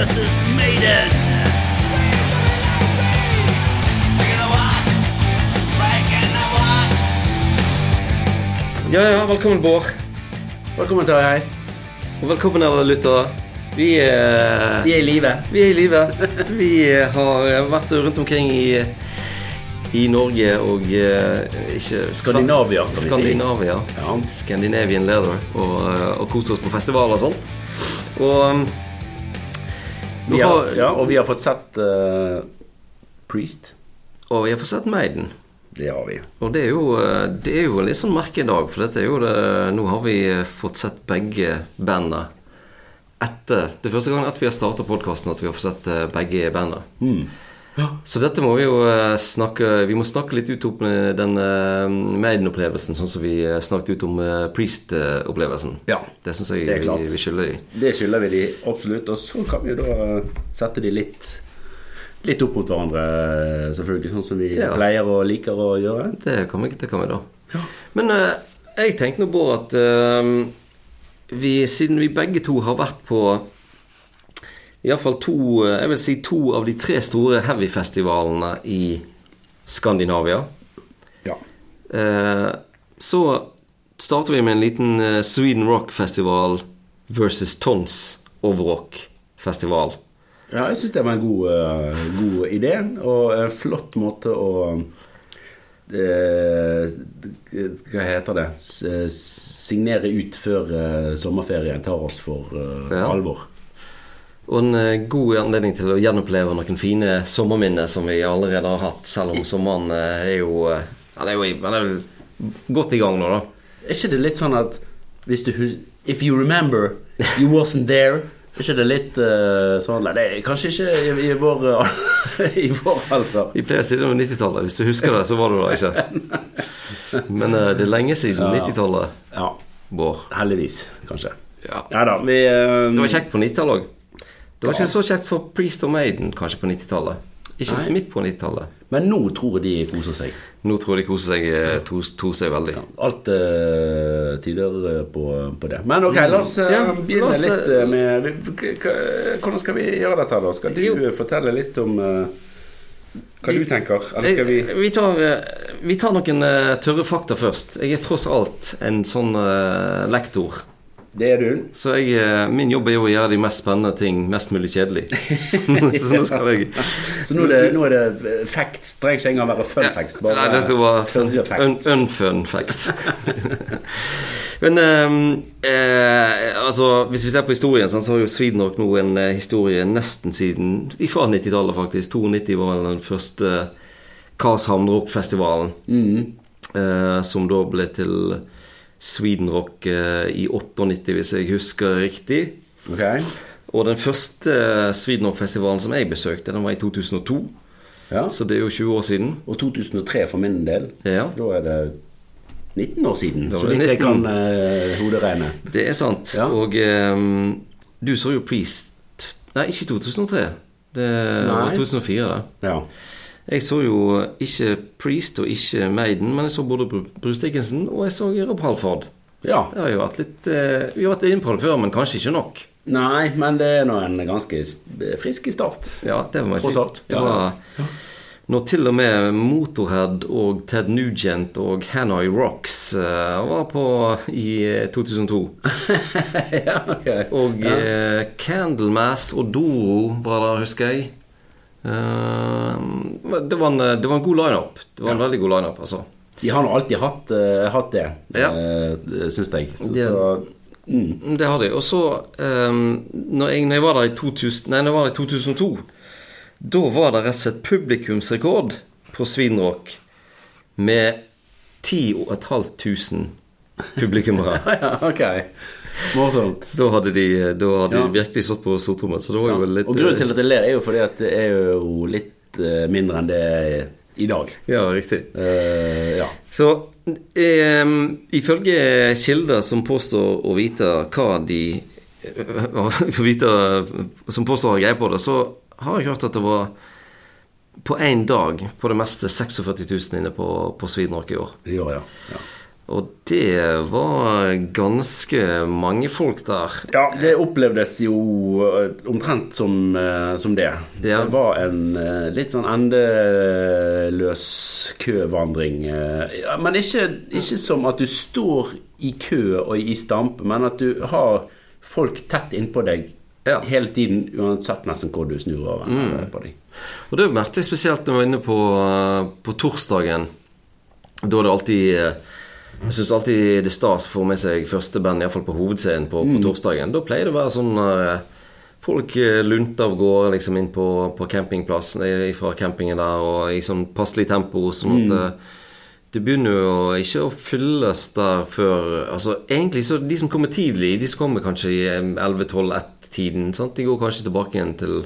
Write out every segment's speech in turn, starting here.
versus Maiden. Ja, ja, velkommen, Bård. Velkommen til deg. Og velkommen, alle lyttere. Vi er, Vi er i live. vi er i live. Vi har vært rundt omkring i, i Norge og eh, ikke Skandinavia, kan vi si. Skandinavia. Ja. Scandinavian Leather. Og, eh, og kose oss på festivaler og sånn. Og nå Vi har, ja, og vi har fått sett uh, Priest. og vi har fått sett Maiden. Det har vi. Og det er jo, eh, det er jo en litt sånn merkedag, for dette er jo det Nå har vi eh, fått sett begge bandene etter Det er første gang etter vi har starta podkasten at vi har fått sett eh, begge bandene. Så dette må vi jo eh, snakke Vi må snakke litt ut om eh, den eh, Maiden-opplevelsen, sånn som vi snakket ut om Priest-opplevelsen. Ja, Det syns jeg det vi, vi skylder de. det skylder vi de absolutt. Og så kan vi jo da sette de litt Litt opp mot hverandre, selvfølgelig, sånn som vi Ja. pleier og liker å gjøre. Det kan vi, det kan vi da. Men eh, jeg tenkte nå på at vi, siden vi begge to har vært på Iallfall to eh, Jeg vil si to av de tre store heavyfestivalene i Skandinavia. Ja. Eh, så starter vi med en liten eh, Sweden Rock Festival versus Tons Overrock-festival. ja, jeg syns det var en god, god idé, og en flott måte å Hva heter det? Signere ut før sommerferien tar oss for Ja. alvor. Og en eh, god anledning til å gjenoppleve noen fine sommerminner som vi allerede har hatt, selv om sommeren eh, er jo eh, Han er jo han er vel godt i gang nå, da. Er ikke det litt sånn at hvis du husker, If you remember, you wasn't there. Er ikke det litt uh, sånn Nei, det kanskje ikke i, i vår eh, I vår alder. Vi pleier å si det om 90-tallet. Hvis du husker det, så var du der ikke. Men uh, det er lenge siden Ja. 90-tallet, Ja, Bård. heldigvis, kanskje. Ja. Ja da, vi uh, Det var kjekt på 90-tallet òg. Det var Ja. ikke så kjekt for Priest og Maiden kanskje på 90-tallet. Ikke Nei. midt på 90-tallet. Men nå tror jeg de koser seg. Nå tror de koser seg, eh, to, to seg veldig. Alt uh, tyder eh, på, på det. Men ok, la oss eh, Ja, begynne oss, litt eh, med Hvordan skal vi gjøre dette, da? Skal du Jo. fortelle litt om hva du tenker? Eller skal vi vi tar, vi tar noen tørre fakta først. Jeg er tross alt en sånn lektor. Det er du. Så jeg, eh, min jobb er jo å gjøre de mest spennende ting mest mulig kjedelig. Så, så nå skal jeg Så nå er det, nå er det facts. Trenger ikke engang være fun facts. Bare Nei, det skal være tørre un, facts. unfun facts. Men eh, eh, altså, hvis vi ser på historien, så har jo Sweden nå en eh, historie nesten siden fra 90-tallet, faktisk. 92 var den første Karlshamn Rock-festivalen. Eh, som da ble til Sweden Rock eh, i 98, hvis jeg husker riktig. Okay. Og den første eh, Sweden Rock-festivalen som jeg besøkte, den var i 2002. Ja. Så det er jo 20 år siden. Og 2003 for min del. Ja. Da er det 19 år siden, så vidt jeg kan uh, hoderegne. Det er sant. Ja. Og um, du så jo Priest Nei, ikke 2003. Det var 2004, det. Ja. Jeg så jo ikke Priest og ikke Maiden, men jeg så både Bru- Bruce Dickinson og jeg så Rob Halford. ja. Det har jo vært litt eh, Vi har vært inne på det før, men kanskje ikke nok. Nei, men det er nå en ganske frisk start. Ja, det må jeg si. alt. Det Ja, Når til og med Motorhead og Ted Nugent og Hanoi Rocks uh, var på i eh, 2002. ja, ok. Og ja. Uh, Candlemass og Doro var der, husker jeg. Eh, det, var en, det var en god lineup. Det var en veldig god lineup, altså. De har nå alltid hatt, uh, hatt det, Ja. uh, syns jeg. Så, Det- så mm. Det hadde de. Og så, um, når, jeg, når jeg var der i 2000, nei, når jeg var der i 2002, da var det rett og slett publikumsrekord på Svinrock med 10 500 publikummere. ja, ok. Morsomt. Så da hadde de, da hadde Ja. de virkelig stått på stortrommet. Så det var Ja. litt Og grunnen til at jeg ler, er jo fordi at det er jo litt eh, mindre enn det er i dag. Ja, riktig. Uh, ja. Så um, ifølge kilder som påstår å vite hva de vite, Som påstår å ha greie på det, så har jeg hørt at det var på én dag på det meste 46 000 inne på, på Svidenrock i år. I år jeg, ja. Og det var ganske mange folk der. Ja, det opplevdes jo eh, omtrent som, eh, som det. Ja. Det var en eh, litt sånn endeløs køvandring. men ikke, ikke som at du står i kø og i stampe, men at du har folk tett innpå deg Ja. Hele tiden, uansett nesten hvor du snur over Mm. på deg. Og det merket jeg spesielt når jeg var inne på, på torsdagen. Da er det alltid Jeg syns alltid det er stas å få med seg første band, iallfall på hovedscenen på, på torsdagen. Da pleier det å være sånn eh, Folk eh, lunter av gårde liksom inn på, på campingplassen fra campingen der og i sånn passelig tempo, sånn at eh, det begynner jo ikke å fylles der før Altså egentlig så De som kommer tidlig, de som kommer kanskje i 11-12-1-tiden, de går kanskje tilbake igjen til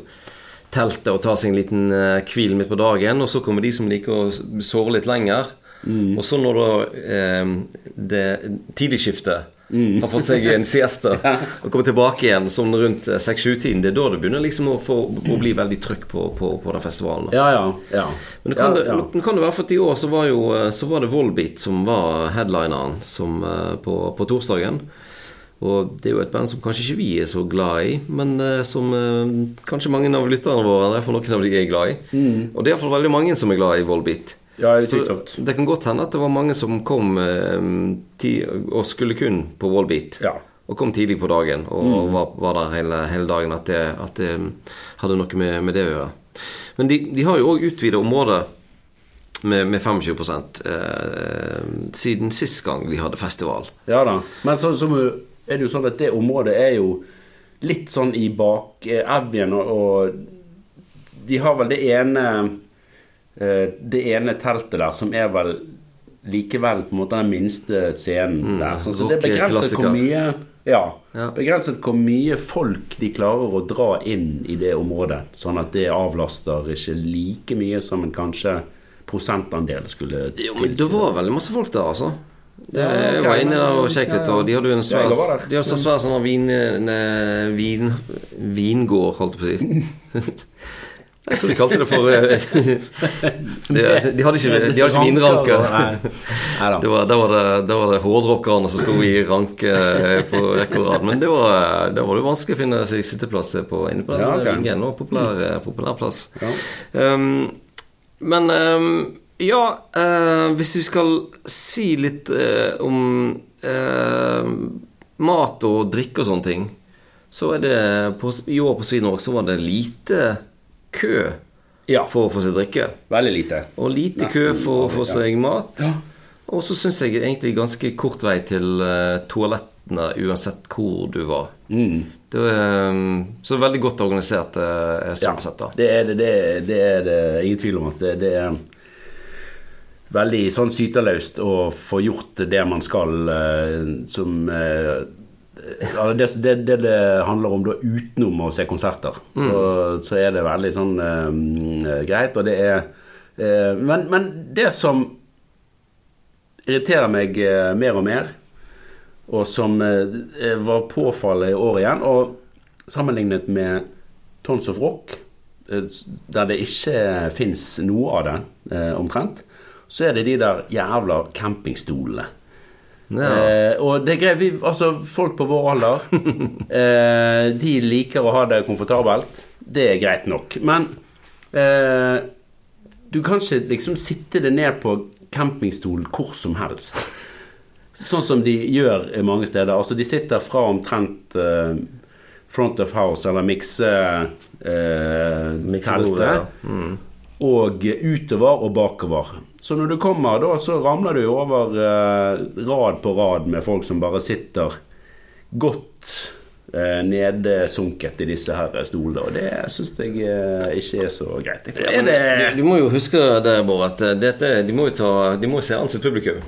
teltet og tar seg en liten hvil midt på dagen. Og så kommer de som liker å sove litt lenger. Og så når da eh, det tidligskiftet har fått seg en sieste og kommer tilbake igjen sånn rundt eh, 6-7-tiden, det er da det begynner liksom å, få, å bli veldig trøkk på, på, på den festivalen. Ja, ja. ja. Men det kan, ja, ja. det, kan det være for at i år så var, jo, eh, så var det Volbeat som var headlineren som, eh, på, på torsdagen. Og det er jo et band som kanskje ikke vi er så glad i, men uh, som uh, kanskje mange av lytterne våre eller for noen av de er glad i. Og det er iallfall veldig mange som er glad i Volbeat. Ja, utvilsomt. det kan godt hende at det var mange som kom eh, og skulle kun på Wallbeat. Ja. Og kom tidlig på dagen og var, var der hele, hele dagen. At det, at det hadde noe med, med det å gjøre. Men de, de har jo òg utvida området med, med 25 eh, siden sist gang vi hadde festival. Ja da. Men så, så er det jo sånn at det området er jo litt sånn i bakevjen, og, og de har vel det ene eh, Det ene teltet der som er vel likevel på en måte den minste scenen der. Sånn, så det er begrenset hvor mye ja, Ja. Begrenset hvor mye folk de klarer å dra inn i det området. Sånn at det avlaster ikke like mye som en kanskje prosentandel skulle Jo, men det var veldig masse folk der, altså. Det, Ja, okay, jeg var inne der og sjekket litt, og de hadde jo en svær, de hadde så svær sånn vin, vin, vingård, holdt jeg på å si. Jeg tror de kalte det for eh, de, de hadde ikke, de hadde vinranke. Da, var var det hårdrockerne som sto i ranke eh, på rekke og rad. Men det var, det var det vanskelig å finne seg sitteplass på inne på den Ja, ok. vingen. Og populær, eh, populær plass. Ja. Um, men um, ja, uh, hvis vi skal si litt uh, om uh, mat og drikke og sånne ting, så er det på, I år på Svinåk så var det lite kø Ja. for å få seg drikke. Veldig lite. Og lite Nesten kø for å få ja. seg mat. Ja. Og så syns jeg egentlig ganske kort vei til eh, toalettene uansett hvor du var. Mm. Det var, um, så veldig godt organisert eh, sånn sett, da. Det er det, det, det er det ingen tvil om at det, det er veldig sånn syterløst å få gjort det man skal eh, som ja, det, det, det det handler om da utenom å se konserter, så, så er det veldig sånn eh, greit. Og det er eh, men, men det som irriterer meg eh, mer og mer, og som eh, var påfallet i år igjen, og sammenlignet med Tons of Rock, eh, der det ikke fins noe av det, eh, omtrent, så er det de der jævla campingstolene. Ja. Eh, og det er greit, vi, altså folk på vår alder eh, De liker å ha det komfortabelt. Det er greit nok. Men eh, du kan ikke liksom sitte det ned på campingstolen hvor som helst. Sånn som de gjør mange steder. Altså De sitter fra omtrent eh, front of house eller mikse eh, ja. Mm. og utover og bakover. Så når du kommer da, så ramler du over eh, rad på rad med folk som bare sitter godt eh, nedsunket i disse her stolene. Og det syns jeg eh, ikke er så greit. Ja, det du, du må jo huske det, Bård, at dette, de må jo ta, de må se an sitt publikum.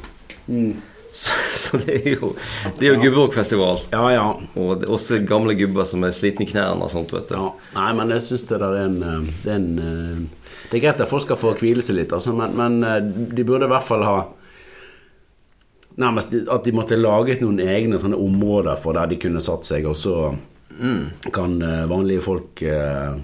Så, så det er jo Det er jo Gubberockfestival. Ja, ja. Og også gamle gubber som er slitne i knærne og sånt, vet du. ja. Nei, men jeg syns det der er en, det er en Det er greit at folk skal få hvile seg litt, altså, men, men eh, de burde i hvert fall ha Nærmest at de måtte laget noen egne sånne områder for der de kunne satt seg, og så kan eh, vanlige folk eh,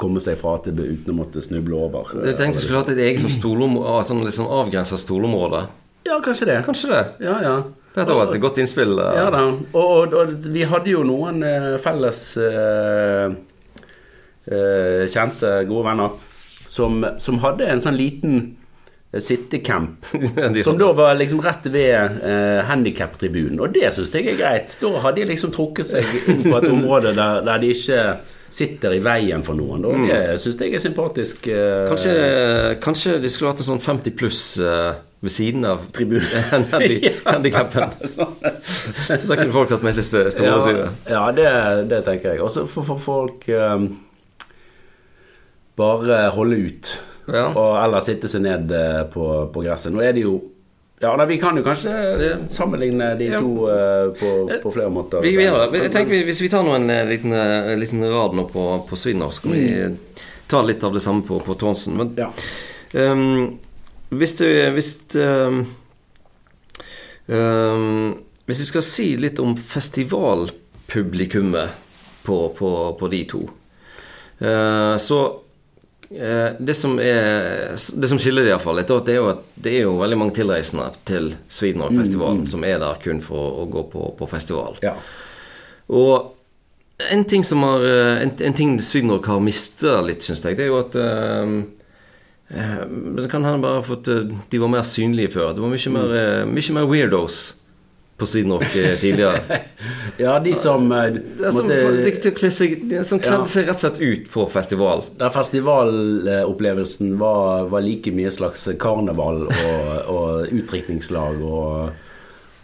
komme seg fra til uten å måtte snuble over. Du tenkte du skulle hatt et eget sånn stolområde, sånn liksom avgrensa stolområde. Ja, kanskje det. Kanskje det. Ja, ja. Dette var et godt innspill. Ja da. Og, og, og vi hadde jo noen felles eh, kjente, gode venner som, som hadde en sånn liten eh, sittecamp. Som da var liksom rett ved eh, handikaptribunen. Og det syns jeg er greit. Da har de liksom trukket seg inn på et område der, der de ikke sitter i veien for noen. Og det syns jeg er sympatisk. Eh, Kanskje, kanskje det skulle vært en sånn 50 pluss eh, ved siden av Tribunen. handi- handikappen. Så da kunne folk tatt med seg st- store ja, side. ja det, det tenker jeg. Og så får får folk eh, bare holde ut. Ja. Og eller sitte seg ned eh, på, på gresset. Nå er det jo Ja, nei, vi kan jo kanskje sammenligne de Ja. to uh, på, på flere måter. Vi, vi. Jeg tenker vi- Hvis vi tar nå en eh, liten, liten rad nå på, på Svinner, så kan vi ta litt av det samme på, på Tronsen. Men Ja. um, hvis du Hvis um, um, Hvis vi skal si litt om festivalpublikummet på, på, på de to, uh, så det som, er, det som skiller det iallfall litt, det er jo at det er jo veldig mange tilreisende til Swedenrock-festivalen som er der kun for å gå på, på festival. ja. Og en ting som har eh, En, en ting Swedenrock har mista litt, syns jeg, det er jo at eh, eh, Det kan hende bare for at eh, de var mer synlige før. Det var mye mer, eh, mye mer weirdos på Swedenrock eh, tidligere. ja, de som eh, Det er som, måtte- de, de, seg, som kledde Ja. seg rett og slett ut på festival. Der festivalopplevelsen var, var like mye slags karneval og, og utdrikningslag og,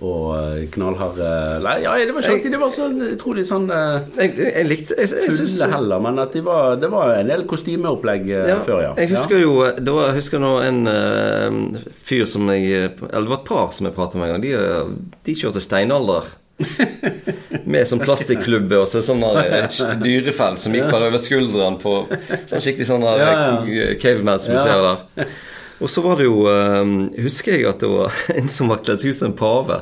og knallharde Nei, ja, det var ikke alltid det var så utrolig sånn eh, Jeg, jeg likte jeg, jeg, synes- fulle heller, men at de var, det var en del kostymeopplegg eh, Ja, før, ja. Jeg husker jo det var, Jeg husker nå en uh, fyr som jeg Eller det var et par som jeg pratet med en gang. De, eh, de kjørte steinalder. Med sånn plastikklubbe og så sånn eh, dyrefell som gikk bare over skulderen på Sånn skikkelig sånn Ja, ja. eh, Ja. ser der. Og så var det jo eh, Husker jeg at det var en som var kledd ut som en pave.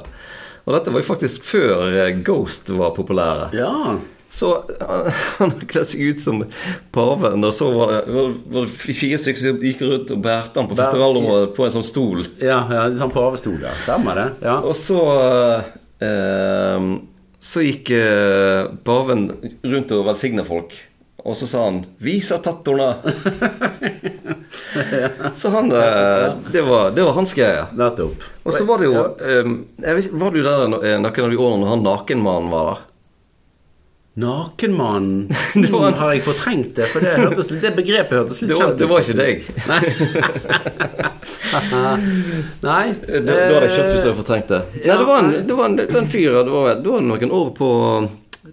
Og dette var jo faktisk før eh, Ghost var populære. Ja. Så han, han kledde seg ut som paven, og så var det, var det fire stykker som gikk rundt og bærte han på festivalområdet på en sånn stol. Ja, ja sånn pavestol, ja. Stemmer det? Ja. Og så eh, Så gikk eh, paven rundt og velsigna folk. Og så sa han 'Visa tattorna'. så han eh, det, var, det var hans greie. Nettopp. Og så var det jo eh, vet, Var du der eh, noen av de årene når han nakenmannen var der? Nakenmannen en- Nå Har jeg fortrengt det? For det, hørtes, det begrepet hørtes litt Det kjent ut. det var ikke deg. Nei. Da, da hadde jeg hadde fortrengt det. Nei, ja, det var en, det var en, det var en fyr Det var, det var noen år på,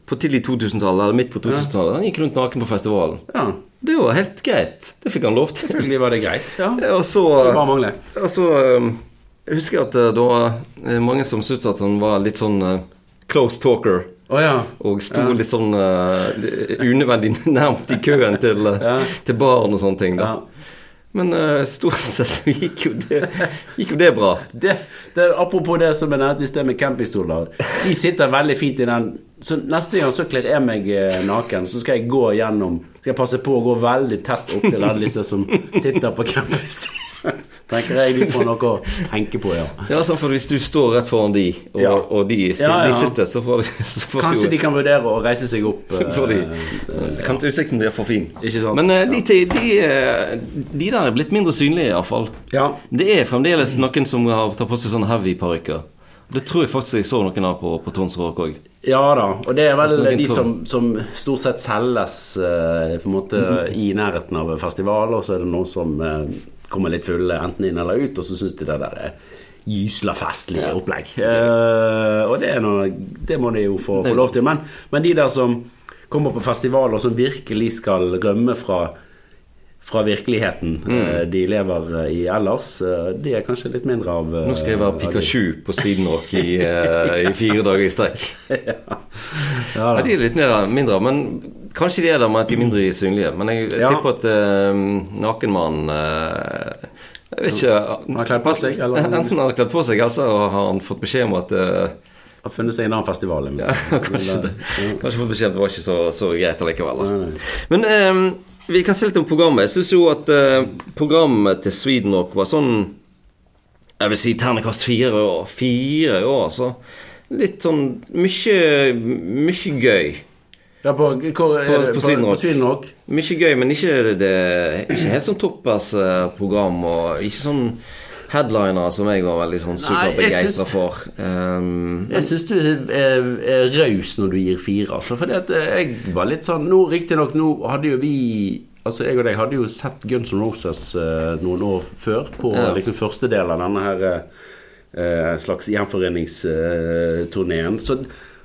på tidlig 2000-tallet, eller midt på 2000-tallet. Han gikk rundt naken på festivalen. Ja, Det var helt greit. Det fikk han lov til. selvfølgelig var det greit. Ja. Og så, Det bare mangler. og så um, Jeg husker at uh, det var uh, mange som syntes at han var litt sånn uh, close talker. Oh, ja. Og sto Ja. litt sånn uh, unødvendig nærmt i køen til, Ja. til baren og sånne ting. ja. Da. Men uh, stort sett så gikk jo det, gikk jo det bra. Det, det, apropos det som jeg nevnte i sted med campingstoler. De sitter veldig fint i den. Så neste gang så kler jeg meg eh, naken. Så skal jeg gå gjennom Skal jeg passe på å gå veldig tett opp til alle disse som sitter på campus Tenker jeg de får noe å tenke på, ja. Ja, sånn for Hvis du står rett foran de, og, Ja. og de, Ja, ja. de sitter, så får, de- så får Kanskje jo, de kan vurdere å reise seg opp. For får de, Uh, Kanskje utsikten blir for fin. Ikke sant? Men uh, de, de, de, eh, de der er blitt mindre synlige, iallfall. Ja. Det er fremdeles noen som har tar på seg sånne heavy parykker. Det tror jeg faktisk jeg så noen av på, på Tons Rock òg. Ja da, og det er vel de som, som stort sett selges eh, på en måte i nærheten av festivaler, og så er det noen som eh, kommer litt fulle enten inn eller ut, og så syns de det der er gysla festlig opplegg. Eh, og det, noe, det må de jo få, få lov til. Men, men de der som kommer på festivaler, som virkelig skal rømme fra fra virkeligheten eh, de lever eh, i ellers. eh, De er kanskje litt mindre av Nå skal jeg være av. Pikachu på Swedenrock i, i fire dager i strekk. ja. ja, Ja, de er litt mindre, men kanskje de er der med at de er mindre synlige. Men jeg tipper at uh, nakenmannen uh, Jeg vet ikke Han har kledd på seg, eller? Enten han har kledd på seg, eller så har han fått beskjed om at uh, Har funnet seg en annen festival. men- ja, kanskje, det, kanskje fått beskjed om at det var ikke så, så greit allikevel. da. Men eh, vi kan se litt om programmet. Jeg syns jo at eh, programmet til Swedenrock var sånn Jeg vil si ternekast fire år. Fire år, altså. Litt sånn mye, mye gøy. Ja, på, hvor, er På- det- på Sweden Rock. Sweden Rock. Mye gøy, men ikke, det, ikke helt sånn toppers eh, program, og ikke sånn headliner som jeg var veldig sånn superbegeistra for. Um, Jeg syns du er, er raus når du gir fire, altså. at jeg var litt sånn Nå, riktignok, nå hadde jo vi Altså, jeg og deg hadde jo sett Guns N' Roses uh, noen år før, på Ja. liksom første del av denne her uh, slags gjenforeningsturneen. Så,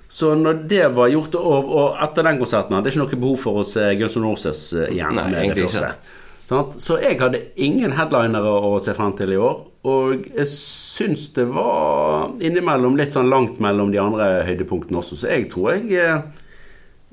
så når det var gjort, og, og etter den konserten hadde jeg ikke noe behov for å se Guns N' Roses eh, igjen Nei, med det første. ikke. Så jeg hadde ingen headlinere å se frem til i år. Og jeg syns det var innimellom litt sånn langt mellom de andre høydepunktene også, så jeg tror jeg eh,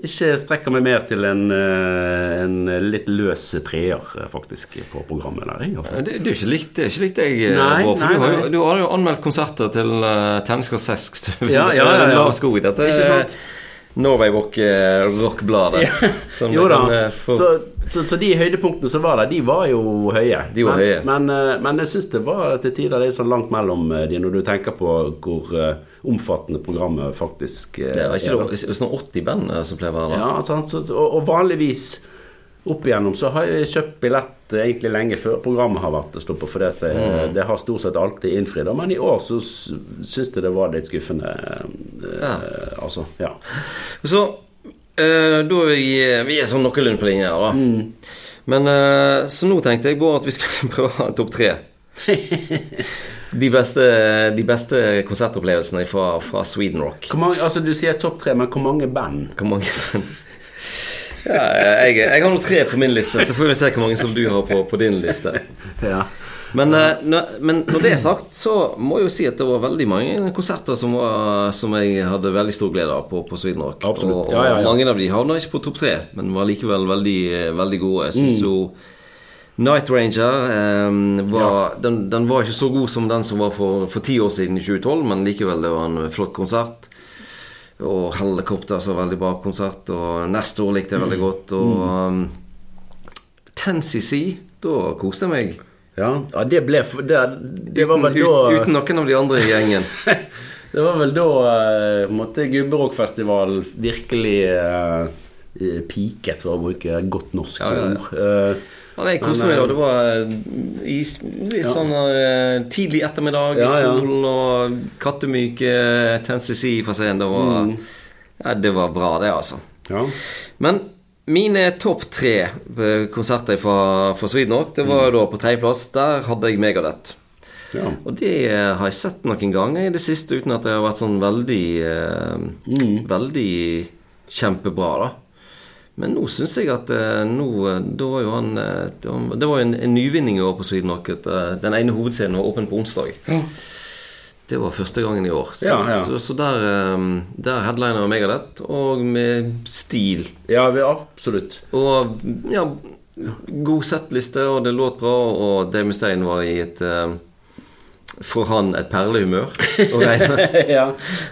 ikke strekker meg mer til en, eh, en litt løs treer, eh, faktisk, på programmet der. Jeg, altså. det, det er ikke likt det er ikke likt eh, Nei, Bård, for nei, du, har jo, du har jo anmeldt konserter til uh, Tenningskast 6. Ja, ja, ja, ja. Lav. Dette Ikke sant? Norway Rock, Rock-bladet. Jo da. kan, eh, få- Så, så, så de høydepunktene som var der, de var jo høye. De var men, høye. Men, eh, men jeg syns det var til tider litt sånn langt mellom eh, de, når du tenker på hvor omfattende programmet faktisk eh, det er ikke er sånn 80 band som pleier å være der. Ja, sant? Så, og, og vanligvis opp igjennom så har jeg kjøpt billett eh, egentlig lenge før programmet har vært stoppet, for det, Mm. det har stort sett alltid innfridd. Men i år så syns jeg det var litt skuffende. eh, Ja. Altså, ja. Så eh, da er vi, vi er sånn noenlunde på linje her, da. Mm. Men eh, så nå tenkte jeg Bård at vi skulle prøve å ha topp tre. De beste, de beste konsertopplevelsene fra, fra Sweden Rock. Mange, altså Du sier topp tre, men hvor mange band? Hvor mange ja, jeg, jeg har nå tre på min liste, så får vi se hvor mange som du har på, på din liste. Ja. Men, eh, men når det er sagt, så må jeg jo si at det var veldig mange konserter som, var, som jeg hadde veldig stor glede av på, på Sweden Rock. Absolutt. Og, og Ja, ja, ja. mange av de havna ikke på topp tre, men var likevel veldig, veldig gode. Jeg syns jo Night Ranger um, var, den, den var ikke så god som den som var for, for ti år siden, i 2012, men likevel, det var en flott konsert. Og Helikopter så veldig bra konsert, og 'Neste år' likte jeg veldig godt. Og um, 10cc, da koste jeg meg. Ja, ja det ble det, det Uten, da ut, uten noen av de andre i gjengen. Det var vel da uh, på en måte Gubberockfestivalen virkelig uh, piket, for å bruke godt norsk Ja, ja, ja. Eh, Ja, nei, koste meg da. Det var eh, i, litt Ja. sånn uh, tidlig ettermiddag i Ja, solen og kattemyke 10cc fra scenen. Det var, Mm. ja, det var bra, det, altså. ja. Men mine topp tre eh, konserter fra, fra Sweden det det Mm. var da på tredjeplass. Der hadde jeg Megadeth. ja. Og det eh, har jeg sett noen ganger i det siste uten at det har vært sånn veldig eh, Veldig kjempebra, da. Men nå syns jeg at eh, nå eh, Da var jo han eh, Det var, jo en, en nyvinning i år på Sweden Rocket. den ene hovedscenen var åpen på onsdag. Det var første gangen i år. Så, Ja, ja. så, så der, der headliner Megadeth, og med stil. ja, absolutt. Og ja, god settliste, og det låt bra, og Dave Mustaine var i et For han et perlehumør å regne. ja,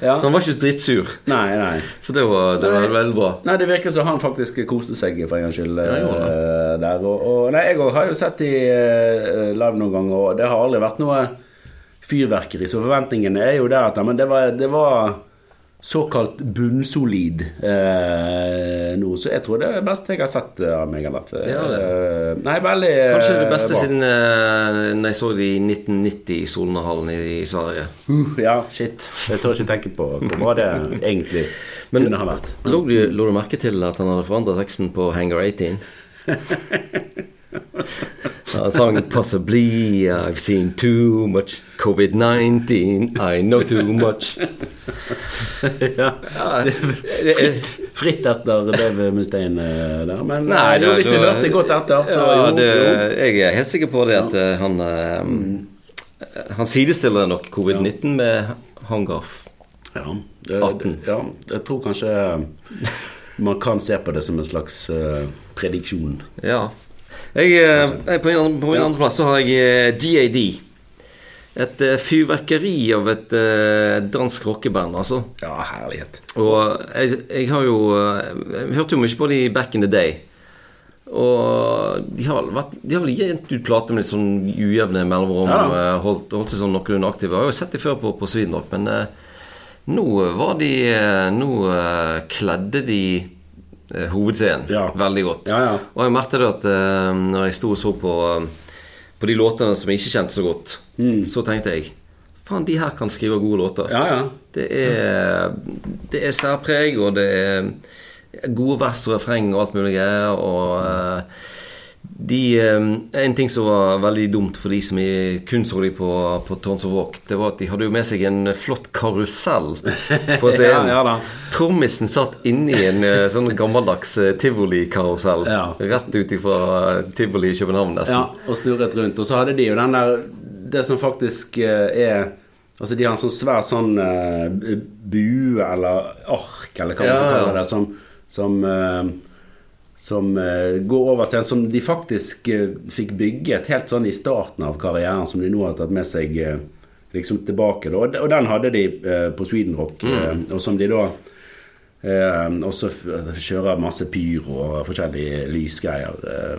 ja. Han var ikke drittsur, Nei, nei. så det var, det var Nei. veldig bra. Nei, det virker som han faktisk koste seg for en gangs skyld Ja, eh, der. Og, og, nei, jeg har jo sett de eh, live noen ganger, og det har aldri vært noe fyrverkeri. Så forventningene er jo deretter. Men det var, det var såkalt bunnsolid eh, nå, så jeg tror det er det beste jeg har sett eh, av meg. Ja, det. Eh, Nei, veldig Kanskje det eh, beste bra. siden eh, jeg så det i 1990 i Solnahallen i, i Sverige. Uh, ja, shit. Jeg tør ikke tenke på hvor bra det egentlig Men- kunne ha vært. Lå du, lå du merke til at han hadde forandret teksten på Hangar 18? Han sang 'Possibly I've seen too much COVID-19 I know too much'. ja. fritt, fritt etter Dave Mustaine eh, der. Men Nei, da, jo, hvis du hørte godt etter, så ja, jo, det. Jeg er helt sikker på det at ja. han eh, Han sidestiller nok covid-19 med Hangar. Ja, det, 18. ja, jeg tror kanskje man kan se på det som en slags uh, prediksjon. Ja. Jeg, eh, jeg, på min, på min Ja. andreplass så har jeg eh, DAD. Et eh, fyrverkeri av et eh, dansk rockeband, altså. Ja, herlighet. Og jeg, jeg har jo eh, Jeg hørte jo mye på de back in the day. Og de har, vært, de har vel gitt ut plater med litt sånn ujevne mellomrom. Ja. eh, holdt, holdt seg sånn noenlunde aktive. Jeg har jo sett de før på, på Svidenrock, men eh, nå var de eh, Nå eh, kledde de eh, hovedscenen Ja. veldig godt. Ja, ja. Og jeg merket at uh, når jeg sto og så på, eh, på de låtene som jeg ikke kjente så godt, så tenkte jeg Faen, de her kan skrive gode låter. Mm. Ja, ja. Det er, det er særpreg, og det er gode vers og refreng og alt mulig greier. Og eh, de eh, En ting som var veldig dumt for de som kun så de på, på Tons of Walk, det var at de hadde jo med seg en flott karusell på scenen. Ja, ja. Trommisen satt inni en eh, sånn gammeldags eh, tivolikarusell. Ja. Rett ut ifra tivoli i København, nesten. Ja, og snurret rundt. Og så hadde de jo den der Det som faktisk eh, er Altså, de har en sånn svær sånn bue eller ark, eller hva man skal kalle det, som Som, som eh, går over scenen. Som de faktisk eh, fikk bygget helt sånn i starten av karrieren, som de nå har tatt med seg eh, liksom tilbake. Da. Og, den hadde de på Sweden Rock, mm. og som de da og så f- kjører masse pyr og forskjellige lysgreier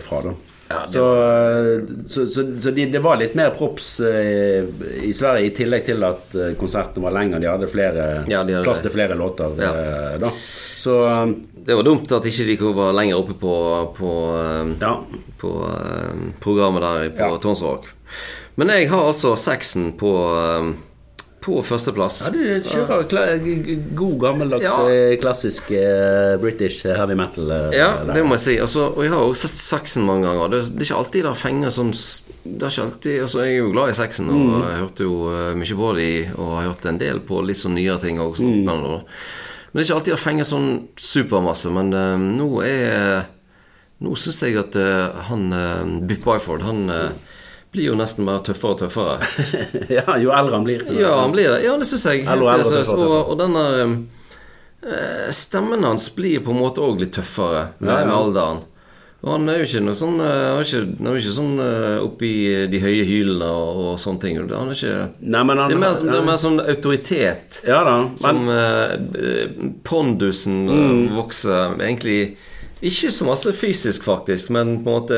fra. fra dem. så så, så, så de, det var litt mer props eh, i Sverige, i tillegg til at konserten var lengre. De hadde flere, Ja, de hadde plass til flere låter Ja. eh, da. Så eh, Det var dumt at ikke de var lenger oppe på, på, eh, ja. på eh, programmet der på Ja. Tons Men jeg har altså sexen på, eh, på førsteplass. ja, du kjører god, gammeldags, Ja. eh, klassisk uh, British heavy metal. Uh, Ja, der. det må jeg si. Altså, og jeg har også sett sexen mange ganger. Det, det er ikke alltid det fenger sånn Det er ikke alltid Altså, jeg er jo glad i sexen, og Mm. jeg hørte jo uh, mye på de, og har hørt en del på litt sånn nyere ting òg. Mm. Men, det er ikke alltid det fenger sånn supermasse. Men eh, nå er Nå syns jeg at eh, han Biff Byford, han eh, blir jo nesten mer tøffere og tøffere. ja, jo eldre han blir. Ja, han blir det. Ja, det syns jeg. Helt eldre, tøffere, tøffere og Og, og denne eh, Stemmen hans blir på en måte òg litt tøffere med, Ja, ja. med alderen. Og han er jo ikke noe sånn eh, Han er ikke, han er ikke sånn eh, oppi de høye hylene og, og sånne ting. Han er ikke Nei, men han, Det er mer, det er mer sånn autoritet. Ja da. Men, Som eh, pondusen Mm. vokser egentlig Ikke så masse fysisk, faktisk, men på en måte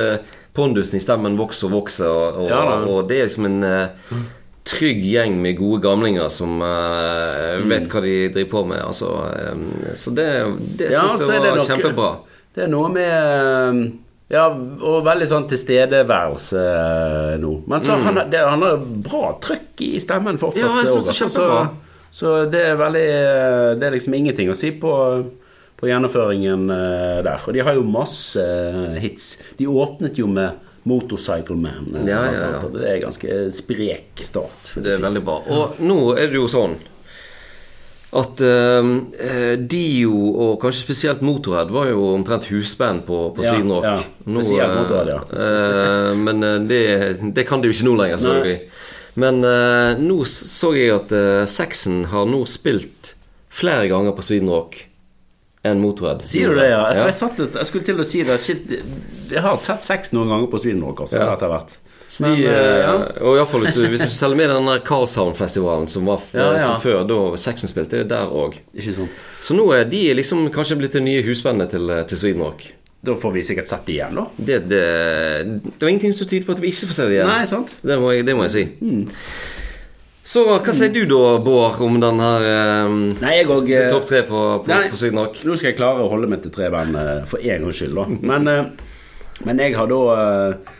pondusen i stemmen vokser og vokser, og, og, Ja og det er liksom en uh, trygg gjeng med gode gamlinger som Mm. vet hva de driver på med. Altså, um, så det, det Ja, syns så jeg det var nok- kjempebra. Det er noe med Ja, og veldig sånn tilstedeværelse nå. Men så han, har- det, han har bra trøkk i stemmen fortsatt. Mm. Ja, jeg synes det er kjempebra. Så, så det er veldig Det er liksom ingenting å si på, på gjennomføringen eh, der. Og de har jo masse eh, hits. De åpnet jo med Motorcycle Man. eh, Ja, ja, ja. Det er ganske sprek start. Det er si. veldig bra. Og nå er det jo sånn at uh, Dio, og kanskje spesielt Motorhead, var jo omtrent husband på, på Ja, Sweden Rock. ja. nå, Motorhead, ja. uh, men det, det kan de jo ikke nå lenger, selvfølgelig. Men uh, nå så jeg at uh, Saxon har nå spilt flere ganger på Sweden Rock enn Motorhead. Sier du det, ja? Ja. jeg, satt, ut- jeg skulle til å si det. Shit, jeg har sett sex noen ganger på Sweden Rock også, Ja. etter hvert. De, Men, eh, ja. eh, Og i hvert fall hvis hvis du selger med den der Karlshavn-festivalen som var Ja, ja. som før, da sexen spilte, det er der òg. Så nå er de liksom kanskje blitt det nye husvennene til, til Sweden Da får vi sikkert sett det igjen, da. Det, det, det var ingenting som tyder på at vi ikke får se det igjen. Nei, sant? Det må jeg, det må jeg si. Så hva sier du da, Bård, om den her um, Nei, jeg òg topp tre på, på, Nei. på Sykt nok? Nå skal jeg klare å holde meg til tre band uh, for en gangs skyld, da. Men, uh, men jeg har da uh,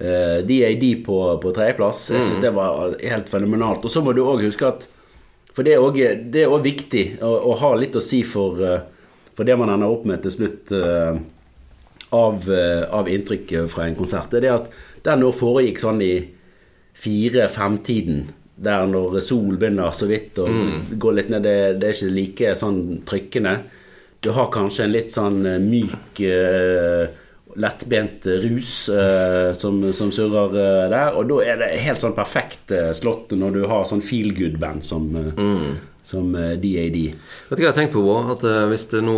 uh, DAD på, på tredjeplass. Jeg syns det var helt fenomenalt. Og så må du òg huske at For det er òg viktig å, å ha litt å si for, eh, for det man ender opp med til slutt eh, av, eh, av inntrykk fra en konsert. Det er det at den nå foregikk sånn i fire-fem-tiden. Der når sol begynner så vidt å gå litt ned, det, det er ikke like sånn trykkende. Du har kanskje en litt sånn eh, myk, uh, lettbent rus uh, som, som surrer uh, der. Og da er det helt sånn perfekt slått når du har sånn feel good-band som, mm som DAD. Vet du hva jeg har tenkt på? At hvis det nå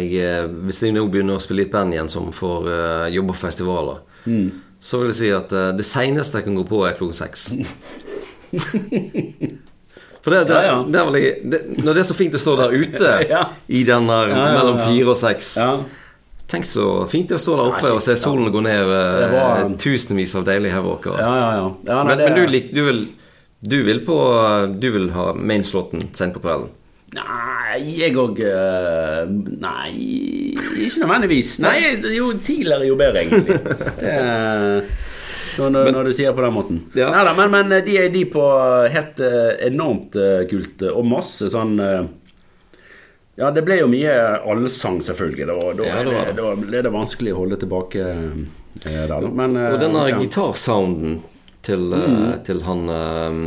jeg, Hvis jeg nå begynner å spille litt band igjen som får jobbe på festivaler, Mm. Så vil jeg si at uh, det seneste jeg kan gå på, er klokken seks. For det, det, Ja, ja. det vel det, Når det er så fint å stå der ute Ja. i den der mellom fire og seks. Tenk så fint det å stå der oppe og se solen gå ned over var- eh, tusenvis av deilige havoker. Ja, ja, ja. ja men, men du, lik, du, vil, du vil på Du vil ha mainslåtten sent på kvelden? Nei, jeg òg Nei, ikke nødvendigvis. Nei, jo tidligere jo bedre, egentlig. Det, når, når, når du sier det på den måten. Ja. Neida, men, men de er de på helt eh, enormt eh, kult, eh, og masse sånn eh, Ja, det ble jo mye allsang, selvfølgelig. Da, da, Ja, det var det, da ble det vanskelig å holde tilbake eh, der. da. Men, eh, Og denne ja. Gitarsounden til, mm. til han eh, eh,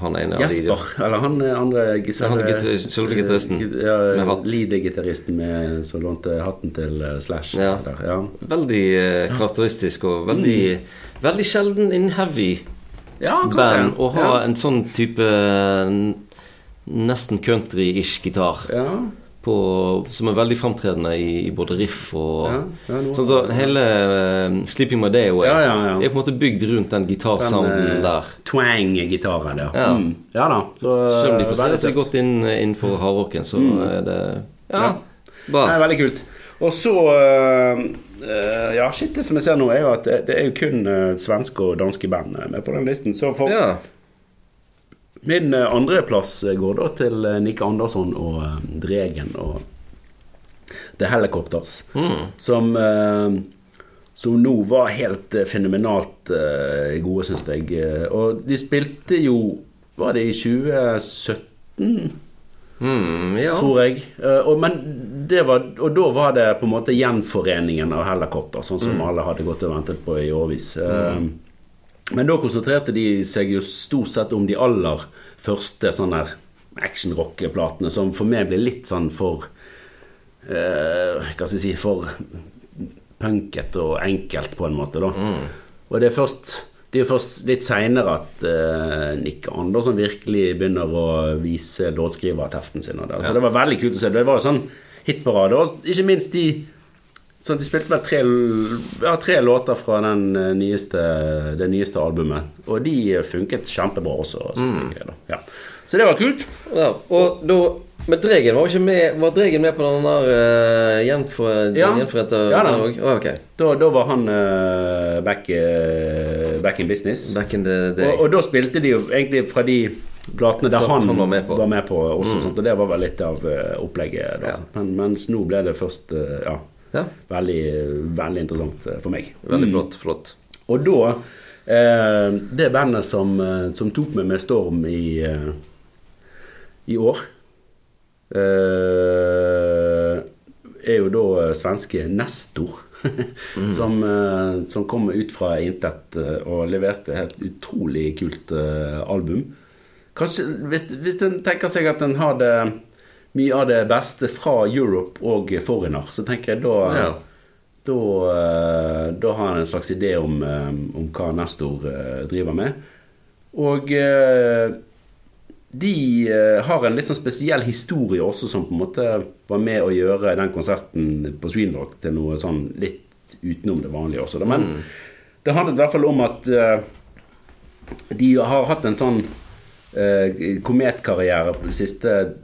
Han ene av de Jesper, eller han eh, andre selve gitaristen Ja, med hatt. Lead-gitaristen som lånte hatten til eh, Slash. Ja. Ja. Veldig uh, karakteristisk og veldig, veldig sjelden in heavy ja, band å ha en sånn type eh, nesten country-ish gitar Ja, på, som er veldig fremtredende i, i både riff og ja, ja, Sånn så hele uh, Sleeping My Day Away Ja, er på en måte bygd rundt den gitarsounden Den, eh, der. Twang-gitaren der. Ja. Mm. ja da. Så, Selv om de eh, plasserer seg godt inn innenfor hardrocken, så er det Ja, Ja. Det er veldig kult. Og så uh, Uh, Ja, shit, det som jeg ser nå, er jo at det, det er jo kun uh, svenske og danske band med på den listen. Så for Ja. Min uh, andreplass eh, går da til eh, Nick Andersson og eh, Dregen og The Helicopters. Mm. Som eh, som nå var helt eh, fenomenalt eh, gode, syns jeg. Eh, Og de spilte jo Var det i 2017? Mm, ja. tror jeg. Eh, og, men det var, og da var det på en måte gjenforeningen av helikopter, sånn som alle hadde gått og ventet på i årevis. Eh, Men da konsentrerte de seg jo stort sett om de aller første sånne action-rock-platene, som for meg ble litt sånn for eh, Hva skal jeg si For punket og enkelt, på en måte, da. Og det er først det er først litt seinere at uh, Nick Andersson virkelig begynner å vise låtskriverteften sin. Og det. Så det var veldig kult å se. Det var jo sånn hitparade. Og ikke minst de sånn, De spilte vel tre, ja, tre låter fra den eh, nyeste, det nyeste albumet. Og de funket kjempebra også. selvfølgelig, da. Ja. Så det var kult. ja. Og da Men Dregen var ikke med Var Dregen med på den der uh, gjenfor, Ja. gjenforente Ja da. der også? Å. Da, da var han uh, back, uh, back in business. Back in the day. Og, og da spilte de jo egentlig fra de platene der han, han var med på. Mm. også, sånt, og det var vel litt av uh, opplegget. Men, mens nå ble det først eh, ja, ja. veldig, veldig interessant for meg. Veldig Mm. flott. Flott. Og da eh, Det bandet som, eh, som tok meg med storm i, eh, i år eh, er jo da svenske Nestor. som, eh, som kom ut fra intet og leverte et helt utrolig kult album. Kanskje, hvis, hvis en tenker seg at en har det mye av det beste fra Europe og Foreigner, så tenker jeg da Ja. da, eh, da har han en slags idé om, eh, om hva Nestor eh, driver med. Og de har en litt sånn spesiell historie også, som på en måte var med å gjøre den konserten på Sweenrock til noe sånn litt utenom det vanlige også. da. Men det handlet i hvert fall om at de har hatt en sånn kometkarriere på de siste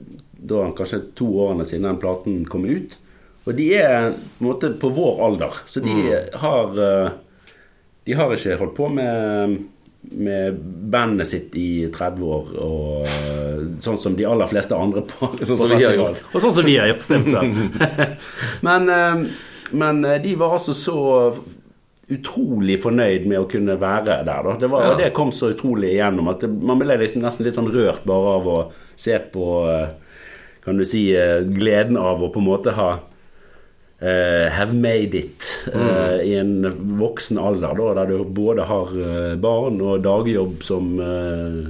da, kanskje to årene siden den platen kom ut. Og de er på en måte på vår alder, så de har eh, De har ikke holdt på med, med bandet sitt i 30 år, og eh, sånn som de aller fleste andre på, Sånn på som vi har festival. Og sånn som vi har gjort. men, eh, men de var altså så utrolig fornøyd med å kunne være der. Da. Det var, Ja. Det kom så utrolig igjennom at det, man ble liksom nesten litt sånn rørt bare av å se på Kan du si eh, gleden av å på en måte ha uh, have made it eh, i en voksen alder, da, der du både har barn og dagjobb som uh,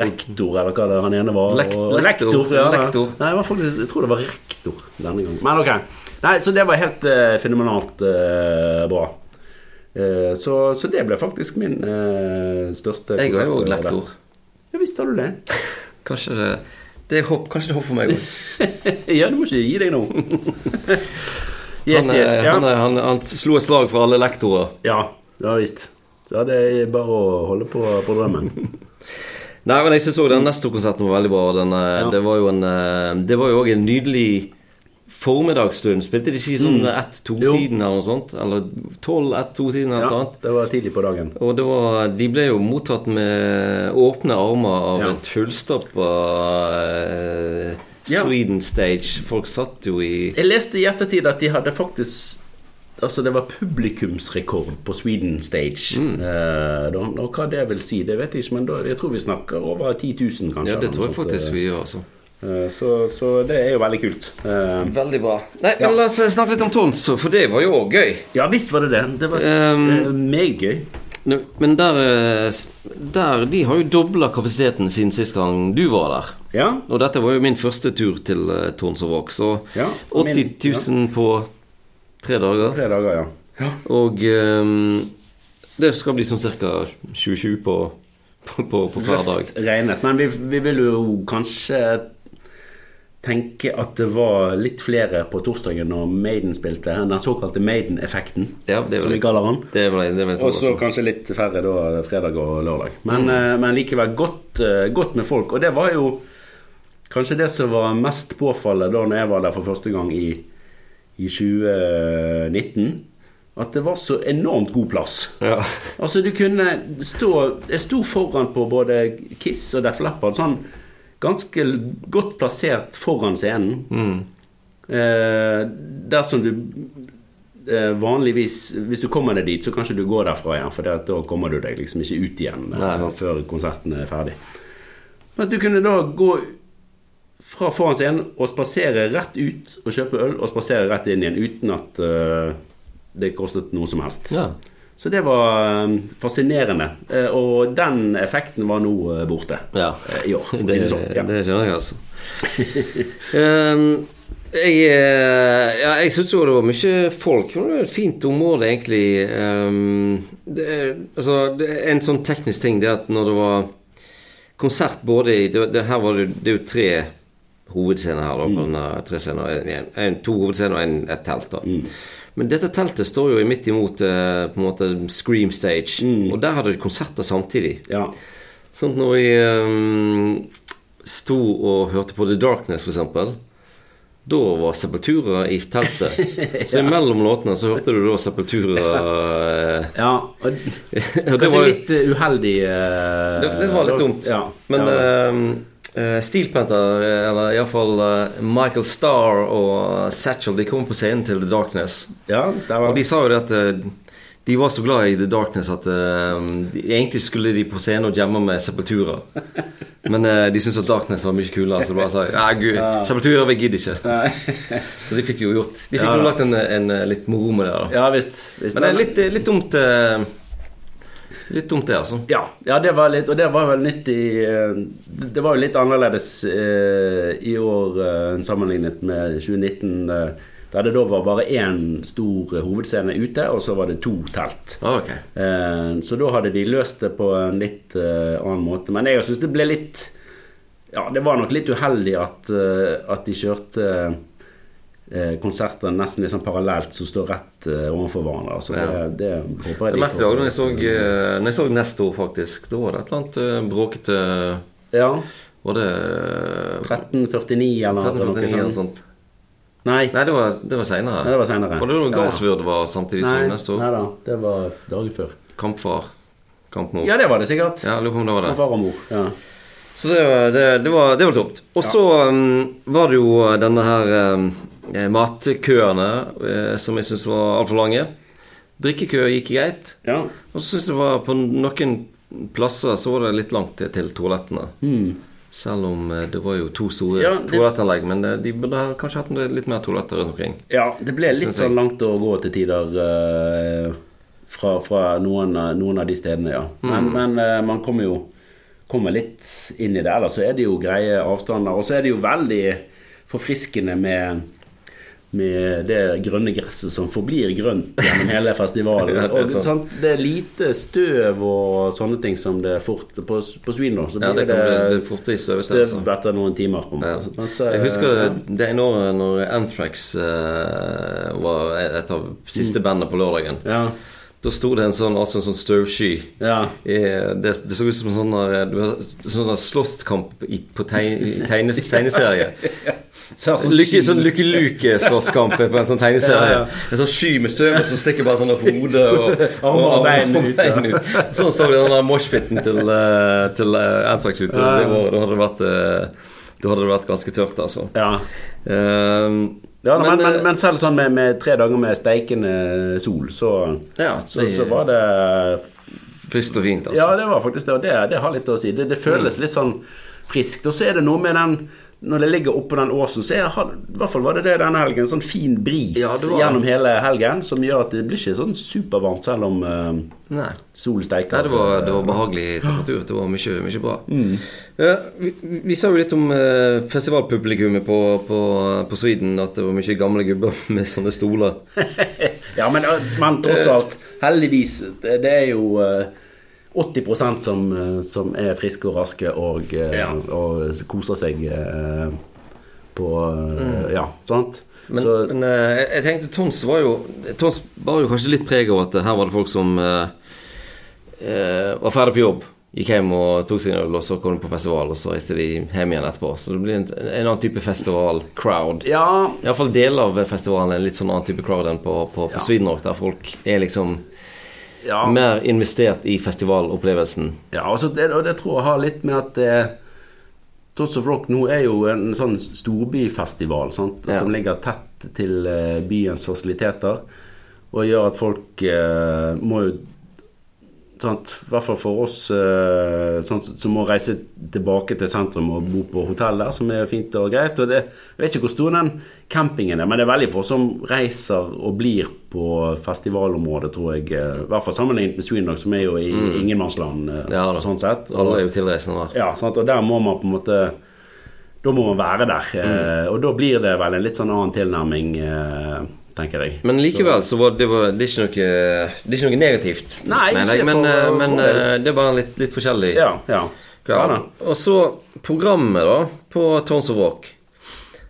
rektor, eller hva det han ene var. Lekt, og, lektor. ja, Lektor. Nei, faktisk, jeg tror det var rektor denne gangen. Men ok. Nei, så det var helt uh, fenomenalt bra. Så, så det ble faktisk min største Jeg er jo lektor. Ja visst har du det. Kanskje det det er hopp, Kanskje det er håp for meg òg. ja, du må ikke gi deg nå. yes, Han, yes. Ja. han, han, han slo et slag for alle lektorer. ja, ja visst. Det er bare å holde på på drømmen. Nei, men jeg synes også den neste konserten var veldig bra. Den, eh, Ja. Det var jo en eh, Det var jo òg en nydelig formiddagsstund. Spilte de ikke sånn Mm. ett-to-tiden eller noe sånt? Eller tolv-ett-to-tiden eller noe Ja, sånt? det var tidlig på dagen. Og det var, de ble jo mottatt med åpne armer av Ja. et fullstappa eh. Sweden Stage. Folk satt jo i Jeg leste i ettertid at de hadde faktisk Altså det var publikumsrekord på Sweden Stage. Mm. Eh, da, og hva det vil si, det vet jeg ikke, men da, jeg tror vi snakker over 10 000, kanskje. Ja, det tror jeg faktisk vi gjør, altså. Eh, så, så det er jo veldig kult. Eh, Veldig bra. Nei, Ja. men La oss snakke litt om Tons, for det var jo òg gøy. ja visst var det det. Det var Um, eh, meget gøy. Men der, eh, der De har jo dobla kapasiteten siden sist gang du var der. Ja. Og dette var jo min første tur til uh, Tons og Våg, så Ja, og min- 80 000 på tre dager. Tre dager, ja. Og um, det skal bli sånn ca. 27 på, på, på, på hver dag. Røft regnet. Men vi, vi vil jo kanskje tenke at det var litt flere på torsdagen når Maiden spilte. Den såkalte Maiden-effekten, Ja, som vi kaller den. det. Var, det var Og så kanskje litt færre da fredag og lørdag. Men, mm. men likevel godt, eh, godt med folk. Og det var jo kanskje det som var mest påfallende da når jeg var der for første gang i, i 2019. At det var så enormt god plass. Ja. Altså du kunne stå Jeg sto foran på både Kiss og Def Leppard sånn ganske godt plassert foran scenen. Mm. Eh, dersom du eh, vanligvis Hvis du kommer deg dit, så kanskje du går derfra igjen, for da kommer du deg liksom ikke ut igjen eh, før konserten er ferdig. Mens du kunne da gå fra foran scenen og spasere rett ut og kjøpe øl, og spasere rett inn igjen uten at eh, det kostet noe som helst. ja. Så det var eh, fascinerende. Eh, Og den effekten var nå eh, borte ja. eh, i år. Det, sånn. Ja. det skjønner jeg, altså. um, jeg ja, jeg syns jo det var mye folk. Det var et fint område, egentlig. Um, det, altså, det en sånn teknisk ting det at når det var konsert både i det, det, Her var det, det er jo tre hovedscener her, da. På denne tre scener, en, en, to hovedscener og en, et telt. da Men dette teltet står jo midt imot eh, på en måte Scream Stage, og der hadde de konserter samtidig. Ja. Sånn at når vi um, sto og hørte på The Darkness, eksempel, da var Sepultura i teltet. Så imellom låtene så hørte du da Sepultura eh, ja og, og det, kanskje var, litt eh, uheldig eh, det, det var litt dumt. Ja. Men ja. ehm, eh, Steel Panther, eh, eller iallfall uh, Michael Starr og Satchel, de kom på scenen til The Darkness. ja, stemmer. Og de sa jo det at eh, de var så glad i The Darkness at eh, de, egentlig skulle de på scenen og jamme med Sepultura. Men eh, de syntes at Darkness var mye kulere, så de bare sa ja, gud, Sepultura, vi gidder ikke. Nei. Så de fikk jo gjort De fikk Ja, jo lagt en, en, eh, litt moro med det. da Ja visst. visst. Men det er litt, eh, litt dumt eh, Litt dumt, det, altså. Ja, ja, det var litt Og det var vel nytt i eh, Det var jo litt annerledes eh, i år eh, sammenlignet med 2019. eh, Der det da var bare én stor hovedscene ute, og så var det to telt. Ah, ok. Eh, Så da hadde de løst det på en litt annen måte. Men jeg syns det ble litt Ja, det var nok litt uheldig at, at de kjørte konserter nesten liksom parallelt som står rett eh, overfor hverandre. Altså, Ja. det, det håper jeg Det de merket jeg òg når jeg så, eh, når jeg så neste år, faktisk. Da var det et eller annet eh, bråkete Ja. Var det eh, 1349 eller 1349 noe sånt. Nei, Nei, det var, det var seinere. Det var senere. Og det var Ja. Galsvørd var samtidig som neste år. nei da, det var dagen før. Kampfar. Kampmor. Ja, det var det sikkert. Ja, lurer på om det var det. Kampfar og mor. Ja. Så det, var- det, det, var, det var tomt. Og så um, var det jo denne her um, eh, matkøene eh, som jeg syns var altfor lange. Drikkekø gikk greit. ja. Og så syns jeg det var på noen plasser så var det litt langt til, toalettene. toalettene. Selv om eh, det var jo to store Ja, det- toalettanlegg. Men eh, de burde kanskje hatt litt mer toaletter rundt omkring. Ja, det ble litt jeg. sånn langt å gå til tider uh, fra, fra noen, noen av de stedene, ja. Men, men uh, man kommer jo kommer litt inn i det. Ellers så er det jo greie avstander. Og så er det jo veldig forfriskende med med det grønne gresset som forblir grønt gjennom hele festivalen. Ja, det er og, sant. sant, det er lite støv og sånne ting som det fort På, på Svin nå så Ja, blir bli det, det fort bli støv etter noen timer. på en Ja. måte. Eh, Jeg husker ja. det ene året når Anthrax uh, var et av siste bandene på lørdagen. Ja. Da sto det en sånn, altså en sånn støvsky. Ja. Eh, Det, det så ut som en sånn har- sånn slåsskamp i, på i tegne, tegneserie. Ser sånn lykke, sånn Lucky Luke-slåsskamp på en sånn tegneserie. Ja, ja. En sånn sky med støv som stikker bare sånn opp hodet og, og, og og ut. Sånn så de den moshpiten til, eh, til uh, Anthrax ut. Da hadde det vært eh, hadde vært ganske tørt, altså. Ja. Ehm, Ja, men, men, eh, men selv sånn med, med tre dager med steikende sol, så, ja, så, det, så var det friskt og fint, altså. Ja, det var faktisk det, og det, det har litt å si. Det, det føles litt sånn friskt. Og så er det noe med den Når det ligger oppå den åsen, så er, i hvert fall var det det denne helgen. Sånn fin bris Ja, gjennom hele helgen som gjør at det blir ikke sånn supervarmt selv om uh, solen sol steiker. Nei, det var, det var behagelig temperatur. Det var mye, mye bra. Mm. Ja, vi, vi sa jo litt om uh, festivalpublikummet på, på, på Sweden. At det var mye gamle gubber med sånne stoler. Ja, men, men tross alt, heldigvis, det, det er jo eh, 80% som, eh, som er friske og raske og, eh, Ja. og koser seg eh, på mm. Ja, sant? Men, Så, men jeg- tenkte Tons var jo Tons bar jo kanskje litt preg av at her var det folk som eh, eh, var ferdig på jobb. Gikk hjem og tok seg en øl, og så kom de på festival, og så reiste de hjem igjen etterpå. Så det blir en, en annen type festival-crowd. ja, Iallfall deler av festivalen er en litt sånn annen type crowd enn på, på, på Ja. Sweden Rock, der folk er liksom ja. mer investert i festivalopplevelsen. Ja, altså det, og det tror jeg har litt med at eh, Tots of Rock nå er jo en sånn storbyfestival sant? Ja. som ligger tett til eh, byens fasiliteter. Og gjør at folk eh, må jo sant? I hvert fall for oss eh, sant, som må reise tilbake til sentrum og bo på hotell der, som er fint og greit. Og det, jeg vet ikke hvor stor den campingen er, men det er veldig få som reiser og blir på festivalområdet, tror jeg. eh, I hvert fall sammenlignet med Sweden, som er jo i ingenmannsland eh, Ja da. sånn sett. Og, Alle er jo tilreisende der. ja, sant? og der må man på en måte Da må man være der. eh, Og da blir det vel en litt sånn annen tilnærming, eh, tenker jeg. Men likevel så var det, var, det, er ikke noe, det er ikke noe negativt. Nei, ikke jeg, men, for- eh, men for det. var er bare litt, litt forskjellig. Ja, ja. ja. Og så programmet, da, på Tons of Rock.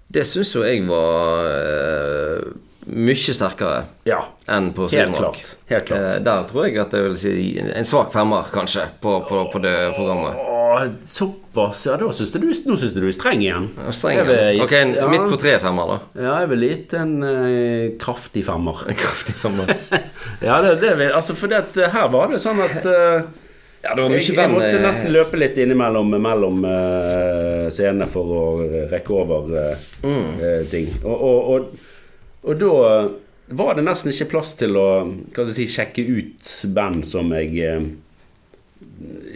Det syns jo jeg var eh, mye sterkere ja. enn på klart. Helt klart. Eh, der tror jeg at jeg vil si en svak femmer, kanskje, på, på, på det programmet. Åh, såpass. Ja, da syns du Nå syns du du er streng igjen. Ja, Streng. igjen. vil Ok, en, ja. midt på tre femmer, da. Ja, jeg ville gitt en eh, kraftig femmer. En kraftig femmer. ja, det, det vil Altså, for det, eh, her var det sånn at eh, Ja, det jeg, jeg måtte eh, nesten løpe litt innimellom mellom uh, scenene for å rekke over uh, Mm. ting. Og, og, og, og da var det nesten ikke plass til å si, sjekke ut band som jeg eh,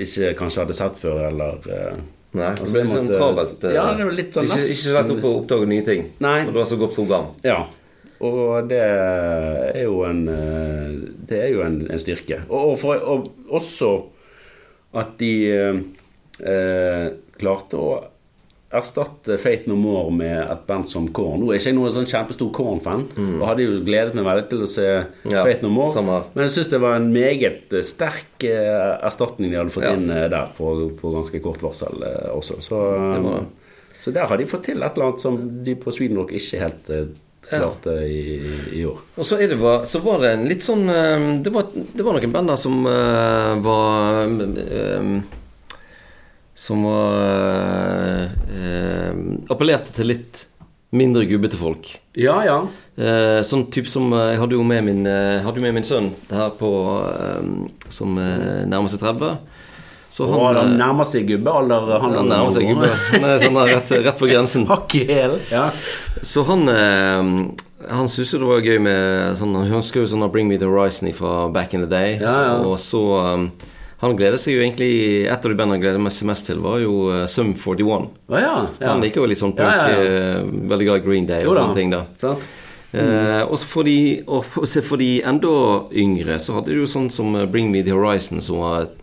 ikke kanskje hadde sett før, eller eh, Nei, det Altså, ble jeg litt sånn travelt. eh, Ja, det var litt sånn Ikke, ikke rett lett nesten opp å oppdage nye ting. Nei. Og du har så godt program. Ja. Og det er jo en eh, Det er jo en, en styrke. Og, og, for, og også at de eh, eh, klarte å erstatte Faith No More med et band som Korn. Nå er ikke jeg noen sånn kjempestor Korn-fan, og hadde jo gledet meg veldig til å se Mm. Ja, Faith No More. samme. Men jeg syns det var en meget eh, sterk eh, erstatning de hadde fått Ja. inn eh, der på, på ganske kort varsel også. Så, Det det. så der har de fått til et eller annet som de på Sweden Rock ikke helt klarte i, i år. Og så, det, var- så var det en litt sånn Det var, det var noen band der som var eh, Som var eh, Appellerte til litt mindre gubbete folk. Ja, ja. Eh, sånn type som eh, Jeg hadde jo med min, eh, hadde med min sønn her på eh, Som eh, nærmer seg 30. Så han eh, nærmer seg gubbealder. Han, han nærmer seg gubbe. Han er sånn rett, rett på grensen. Hakk i hæl. Ja. Så han eh, Han syntes jo det var gøy med sånn, Han husker jo sånn Bring Me The Horizon fra back in the day. Ja, ja. Og så Han gleder seg jo egentlig Et av de bandene han gleder meg mest til, var jo uh, Sum 41. Å ja. For Han liker jo litt sånn punk. Ja, ja, ja. eh, veldig glad i Green Day og sånne ting. da Sant? Mm. og så for de, og for, de enda yngre, så hadde du jo sånn som eh, Bring Me The Horizon, som var et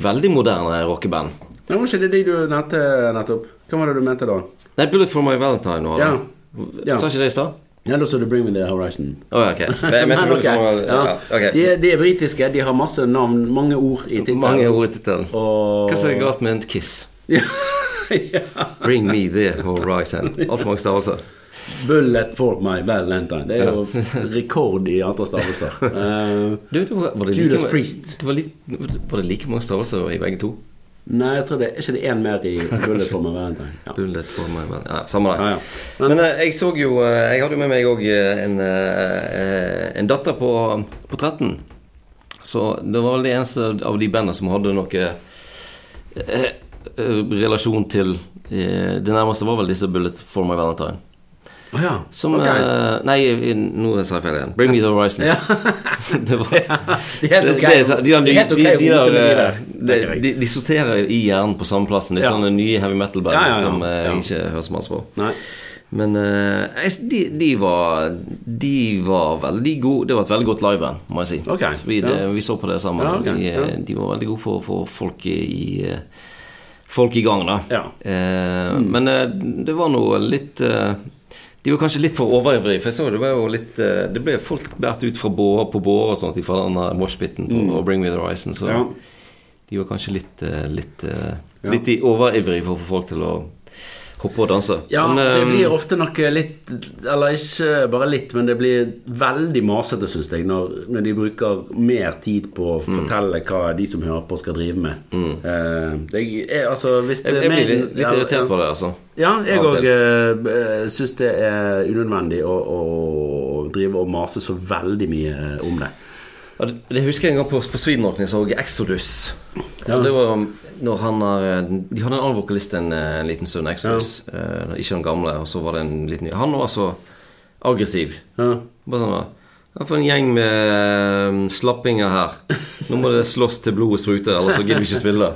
veldig moderne rockeband. Men var ikke det de du nevnte nettopp? Hva var det du mente da? Nei, Bullet For My Valentine var det. Ja. Ja. Sa ikke det i stad? Ja, da så du Bring Me The Horizon. Oh, okay. ok. Men, Bullet ok. For My Valentine. ja. Ja, ok. de, er, de er britiske, de har masse navn, mange ord i tittelen. Mange ord i tittelen. Og... Hva som er galt med en kiss? ja. Bring me the horizon. Altfor mange stavelser. Bullet for my valentine. Det er jo rekord i antall stavelser. Uh, Judas like, Priest. Det var, var det like mange stavelser i begge to? Nei, jeg tror det er ikke det én mer i Bullet for my valentine. Ja. Bullet for my vel Ja, samme det. Ja, ja. Men eh, jeg så jo eh, Jeg hadde jo med meg òg en, eh, en datter på, på 13. Så det var vel det eneste av de bandene som hadde noe eh, relasjon til eh, Det nærmeste var vel disse Bullet for my Valentine. Å ja. Som okay. uh, Nei, nå sa jeg feil igjen. Bring me the horizon. Ja. det var, ja. de, er helt ok de, eh, sorterer i hjernen på samme plassen. Det er sånne nye heavy metal-band som eh, jeg ikke hører så masse på. Nei. Men eh, de, de var De var veldig gode Det var et veldig godt liveband, må jeg si. Ok, vi, ja. de, vi så på det sammen. Ja, okay, de, eh, ja. de var veldig gode på å få folk i, eh, Folk i gang, da. Ja. mm. Men eh, det var noe litt eh, De var kanskje litt for overivrige, for jeg så det var jo litt eh, Det ble folk båret ut fra bårer på bårer og sånt fra den moshpiten på Bring Me The Horizon, så Mm. Ja. de var kanskje litt litt, Litt, eh, litt i- overivrige for å få folk til å hoppe og danse. Ja, Men, det eh, blir ofte noe litt Eller ikke bare litt, men det blir veldig masete, syns jeg, når, når de bruker mer tid på å Mm. fortelle hva de som hører på, skal drive med. Eh, det er, altså, hvis det Jeg, jeg blir litt, litt ja, irritert på det, altså. Ja, jeg òg uh, syns det er unødvendig å, å drive og mase så veldig mye om det. Ja, det, det husker jeg en gang på, på Swedenrock jeg så Exodus. Ja. Det var når han har De hadde en annen vokalist en, eh, en liten stund, Exodus. Eh, ikke den gamle, og så var det en liten ny. Han var så aggressiv. Ja. Bare sånn ja, For en gjeng med eh, slappinger her. Nå må det slåss til blodet spruter, ellers så gidder vi ikke spille.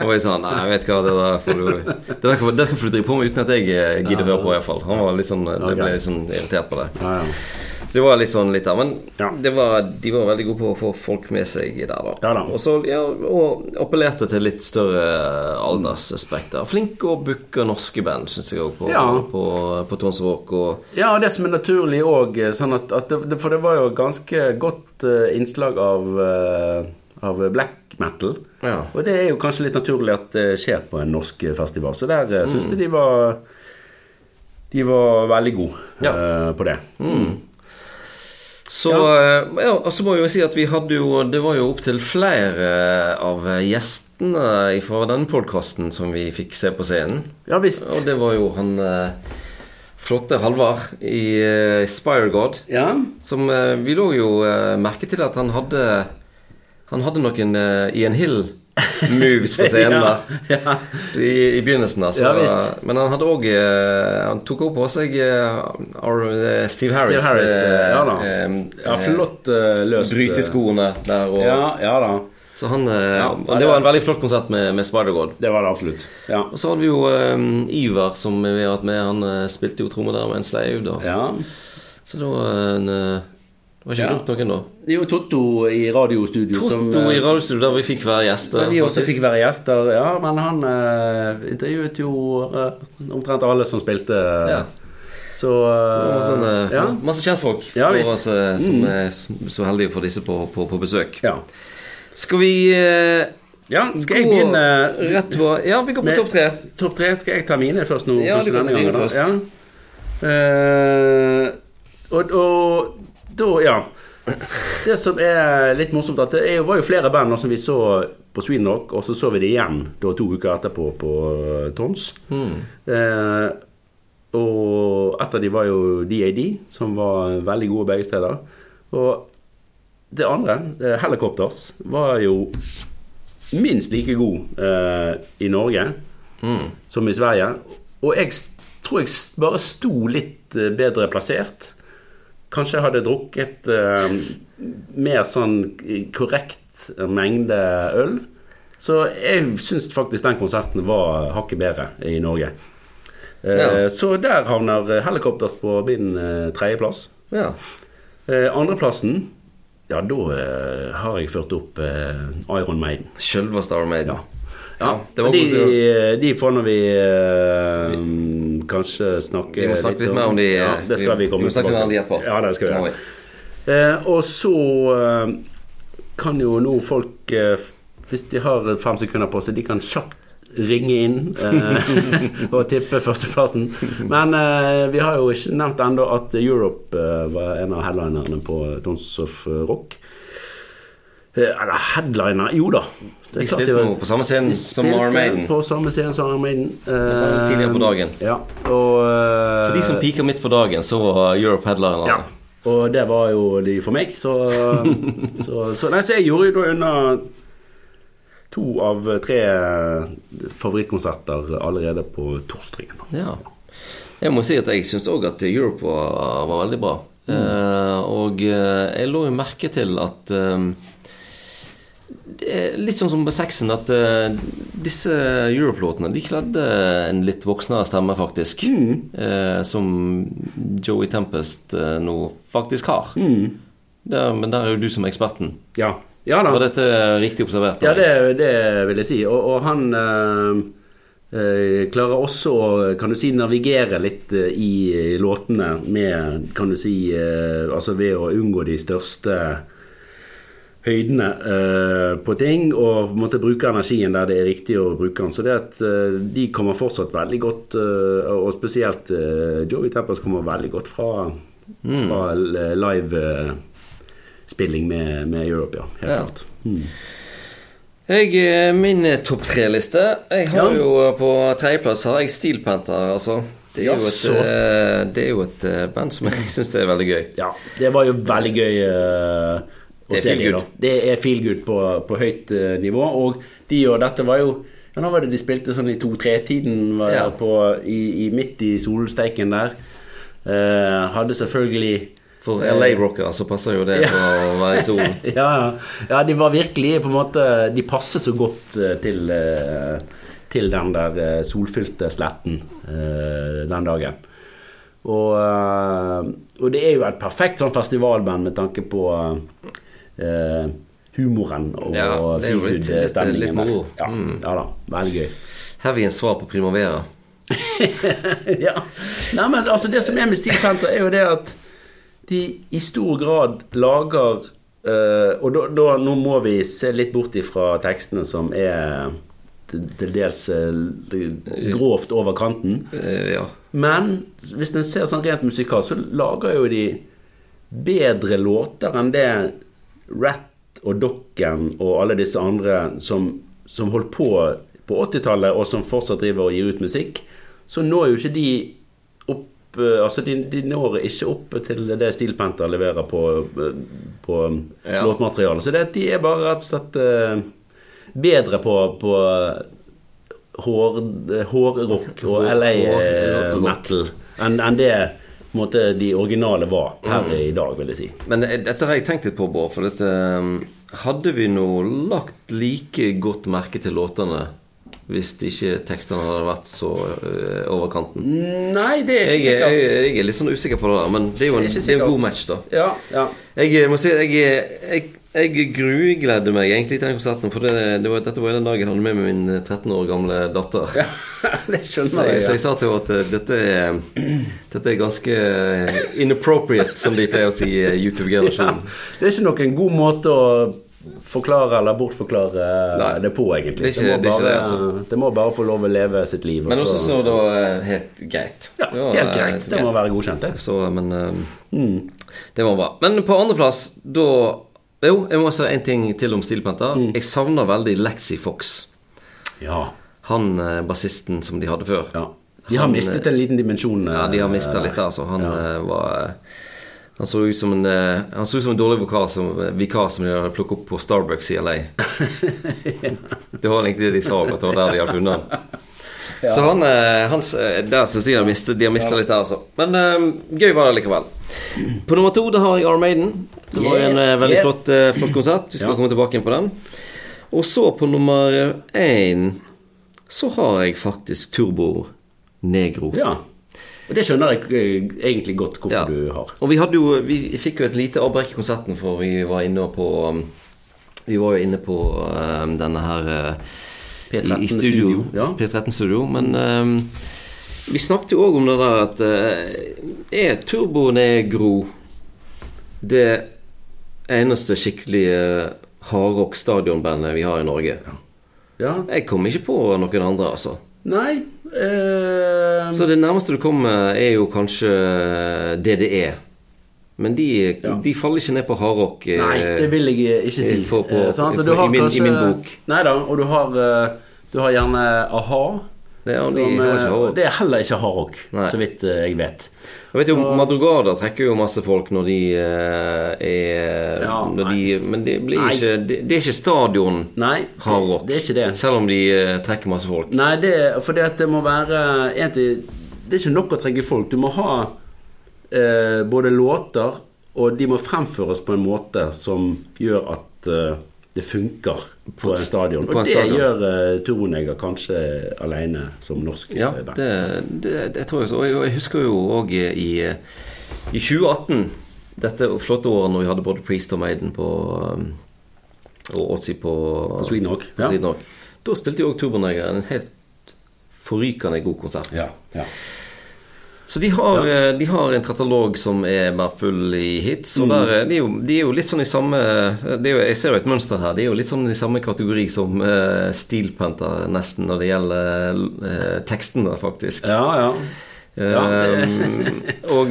Og jeg sa nei, jeg vet hva, det der får du Det der kan, det der kan du drive på med uten at jeg gidder gidder høre på, iallfall. Han var litt sånn det ble litt sånn irritert på det. Ja, ja. Så det var litt sånn litt der. Men Ja. det var, de var veldig gode på å få folk med seg der, da. Ja da. Og så ja, og appellerte til litt større aldersspekter. Flinke å booke norske band, syns jeg òg, på, Ja. på, på Tons Rock. Og Ja, det som er naturlig òg, sånn at, at det, For det var jo ganske godt uh, innslag av, uh, av black metal. Ja. Og det er jo kanskje litt naturlig at det skjer på en norsk festival. Så der syns jeg de var De var veldig gode Ja. uh, på det. Så ja. ja, og så må jeg jo si at vi hadde jo Det var jo opptil flere av gjestene fra denne podkasten som vi fikk se på scenen. Ja visst. Og det var jo han eh, flotte Halvard i uh, Spire God. Ja. Som eh, Vi lå jo eh, merke til at han hadde Han hadde noen Ian Hill-moves på scenen ja, ja. i, i begynnelsen. altså. Ja, men han hadde òg Han tok òg på seg eh, eh, Steve Harris. Steve Harris, eh, ja da. eh, Ja, flott løst. Bryteskoene der og Ja, ja da. Så han eh, Ja, Det var en veldig flott konsert med, med Spider-God. Det var det absolutt. Ja. Og så hadde vi jo um, Ivar, som vi har hatt med. Han eh, spilte jo tromme der med en sleiv. ja. Så det var en eh, Det var ikke Ja. dumt noen, da. Jo Totto i radiostudio som Toto eh, i radiostudio der vi fikk være gjester. Der vi også faktisk. fikk være gjester, ja. Men han eh, intervjuet jo eh, omtrent alle som spilte. Ja. Så uh, eh, masse, sånn, ja. masse kjentfolk Ja, for visst. Mm. oss eh, som er så heldige å få disse på, på, på besøk. ja. Skal vi eh, ja. Skal jeg begynne rett på Ja, vi går på topp tre. Topp tre? Skal jeg ta mine først nå? Ja, du kan ta dine først. Ja. Uh, og, og da, ja. Det som er litt morsomt, at det var jo flere band som vi så på Sweden Rock, og så så vi det igjen da to uker etterpå på eh, Tons. Eh, og et av de var jo DAD, som var veldig gode begge steder. Og det andre, eh, Helicopters, var jo minst like god eh, i Norge som i Sverige. Og jeg tror jeg bare sto litt eh, bedre plassert. Kanskje hadde drukket eh, mer sånn korrekt mengde øl. Så jeg syns faktisk den konserten var hakket bedre i Norge. Eh, Ja. Så der havner Helikopters på min eh, tredjeplass. Ja. Eh, andreplassen, ja, da eh, har jeg ført opp eh, Iron Maiden. Sjølveste Iron Maiden. Ja, det var de, god de får når vi eh, kanskje snakke Vi må snakke litt mer om de Ja, det skal vi komme vi må snakke litt om de etterpå. Ja, det skal vi gjøre. Eh, og så eh, kan jo nå folk, eh, hvis de har fem sekunder på seg, de kan kjapt ringe inn eh, og tippe førsteplassen. Men vi har jo ikke nevnt ennå at Europe var en av headlinerne på Tons of Rock. Eh, Eller headliner Jo da. Det er De klart spilte var- på samme scenen som Iron Maiden. På samme scenen som Iron Maiden. Uh, tidligere på dagen. Ja, og uh, For de som piker midt på dagen, så Europe headliner. ja. Og det var jo de for meg, så, så, så Nei, så jeg gjorde jo da unna to av tre favorittkonserter allerede på torsdagen. Ja. Jeg må si at jeg syns òg at Europe var, var veldig bra. Eh, og eh, jeg lå jo merke til at er litt sånn som med sexen, at uh, disse Europe-låtene De kledde en litt voksnere stemme, faktisk. Eh, som Joey Tempest uh, nå faktisk har. Der, men der er jo du som eksperten. Ja, ja da. Var dette riktig observert? Ja, det, det vil jeg si. Og, og han eh, eh, klarer også å kan du si, navigere litt eh, i låtene med kan du si, eh, Altså ved å unngå de største høydene uh, på ting, og måtte bruke energien der det er riktig å bruke den. Så det at uh, de kommer fortsatt veldig godt, uh, og spesielt Joey Tempers kommer veldig godt fra, fra live-spilling med, med Europe, ja. Helt Ja. klart. Mm. Jeg, min topp tre-liste Jeg har Ja. jo på tredjeplass har jeg Steel Panther, altså. Det er, et, det er jo et band som jeg syns er veldig gøy. Ja, det var jo veldig gøy å Det er feel good. Det er feel good på, på høyt uh, nivå. Og de og dette var jo ja, Nå var det de spilte sånn i to-tre-tiden Ja. i, i, midt i solsteiken der. Uh, hadde selvfølgelig For LA-rockere så passer jo det Ja. for å være i solen. ja, ja. de var virkelig på en måte De passer så godt eh, til Til den der solfylte sletten eh, den dagen. Og, og det er jo et perfekt sånn festivalband med tanke på eh, humoren og Ja, det er jo litt- litt- feelgood-stemningen. litt moro. Ja, Mm. ja da, veldig gøy. Heavy en svar på Primavera. ja. Nei, men altså Det som er med Stig Panther, er jo det at de i stor grad lager eh, Og da, da nå må vi se litt bort ifra tekstene som er til, dels eh, grovt over kanten. Eh, ja. Men hvis en ser sånn rent musikalsk, så lager jo de bedre låter enn det Rat og Dokken og alle disse andre som, som holdt på på 80-tallet, og som fortsatt driver og gir ut musikk, så når jo ikke de opp eh, Altså, de, de når ikke opp til det Steel Panther leverer på, eh, på Ja. låtmaterialet. Så det, de er bare rett og slett eh, bedre på, på hår, hårrock og LA hår- eh, rock. metal enn en det måte, de originale var her i dag, vil jeg si. Men eh, dette har jeg tenkt litt på, Bård. For dette, eh, hadde vi nå lagt like godt merke til låtene hvis ikke tekstene hadde vært så eh, over kanten? Nei, det er ikke jeg, sikkert. jeg er litt sånn usikker på det der, men det er jo en, Det er det er en god match, da. Ja, ja. Jeg må si jeg, jeg, jeg grugledde meg egentlig til den konserten. For det, det var, dette var den dagen jeg hadde med meg min eh, 13 år gamle datter. Ja, det Så skjønner jeg, ja. så jeg sa til henne at eh, dette er, dette er ganske eh, inappropriate, som de pleier å si i YouTube-generasjonen. Det er ikke noen god måte å forklare eller bortforklare Nei. det på, egentlig. Det ikke- må det er bare, det, altså. det må bare få lov å leve sitt liv. Men også så- da det var eh, helt greit. ja, var, Helt eh, greit. Det må være godkjent, det. Så, men um, Mm. det var bra. Men på andreplass, da Jo, jeg må si en ting til om Steel Mm. Jeg savner veldig Lexi Fox. Ja. Han eh, bassisten som de hadde før. ja. De har Han, mistet en liten dimensjon. Ja, de har eh, mista litt altså. Han Ja. eh, var eh, Han så ut som en eh, Han så ut som en dårlig vikar som, vikar som de hadde plukket opp på Starbucks i LA. Det var egentlig det de sa, at det var der de hadde funnet Så han, eh, hans, eh, Der syns jeg de har mistet, de har mistet litt der, altså. Men um, gøy var det likevel. På nummer to da har jeg Armaden. Det var jo en eh, veldig Yeah. flott, uh, flott konsert. Vi skal Ja. komme tilbake inn på den. Og så på nummer én så har jeg faktisk Turbo Negro. Ja. Og det skjønner jeg egentlig godt hvorfor Ja. du har. Og vi jo Vi fikk jo et lite avbrekk i konserten, for vi var inne på um, Vi var jo inne på um, denne her uh, P13 i studio. studio, ja. P13-studio. Men um, vi snakket jo òg om det der at uh, Er Turbo Negro det eneste skikkelige hardrock-stadionbandet vi har i Norge? Ja. Jeg kom ikke på noen andre, altså. Nei Uh... Så det nærmeste du kommer, er jo kanskje DDE. Men de, Ja. de faller ikke ned på hardrock. eh, Nei, det vil jeg ikke si. på- på- Eh, på- i min- i min bok. Nei da, og du har, eh, du har gjerne a-ha. Det, er- som, de eh, det er heller ikke hardrock, så vidt eh, jeg vet. Jeg vet jo, Madrugada trekker jo masse folk når de uh, er Ja, når de, Men det blir ikke det, det er ikke stadion Nei, hardrock. det er ikke det. Selv om de uh, trekker masse folk. Nei, det, for det, at det må være egentlig, Det er ikke nok å trekke folk. Du må ha eh, både låter, og de må fremføres på en måte som gjør at eh, det funker på en stadion. på en Og det stadion. gjør uh, Turboneger kanskje alene som norsk Ja, eh, band. det, det, det tror jeg så. Og jeg, husker jo òg i, i 2018, dette flotte året når vi hadde både Priest og Maiden på um, Og Åtsi på, På Sweden Rock, ja. Da spilte jo òg Turboneger en helt forrykende god konsert. Ja, ja. Så de har, ja. de har en katalog som er bare full i hits. Og der, er- de, er jo, de er jo litt sånn i samme det er jo, Jeg ser jo et mønster her. De er jo litt sånn i samme kategori som uh, Steel Panther, nesten, når det gjelder uh, tekstene, faktisk. ja, ja. Ja, det- Um, og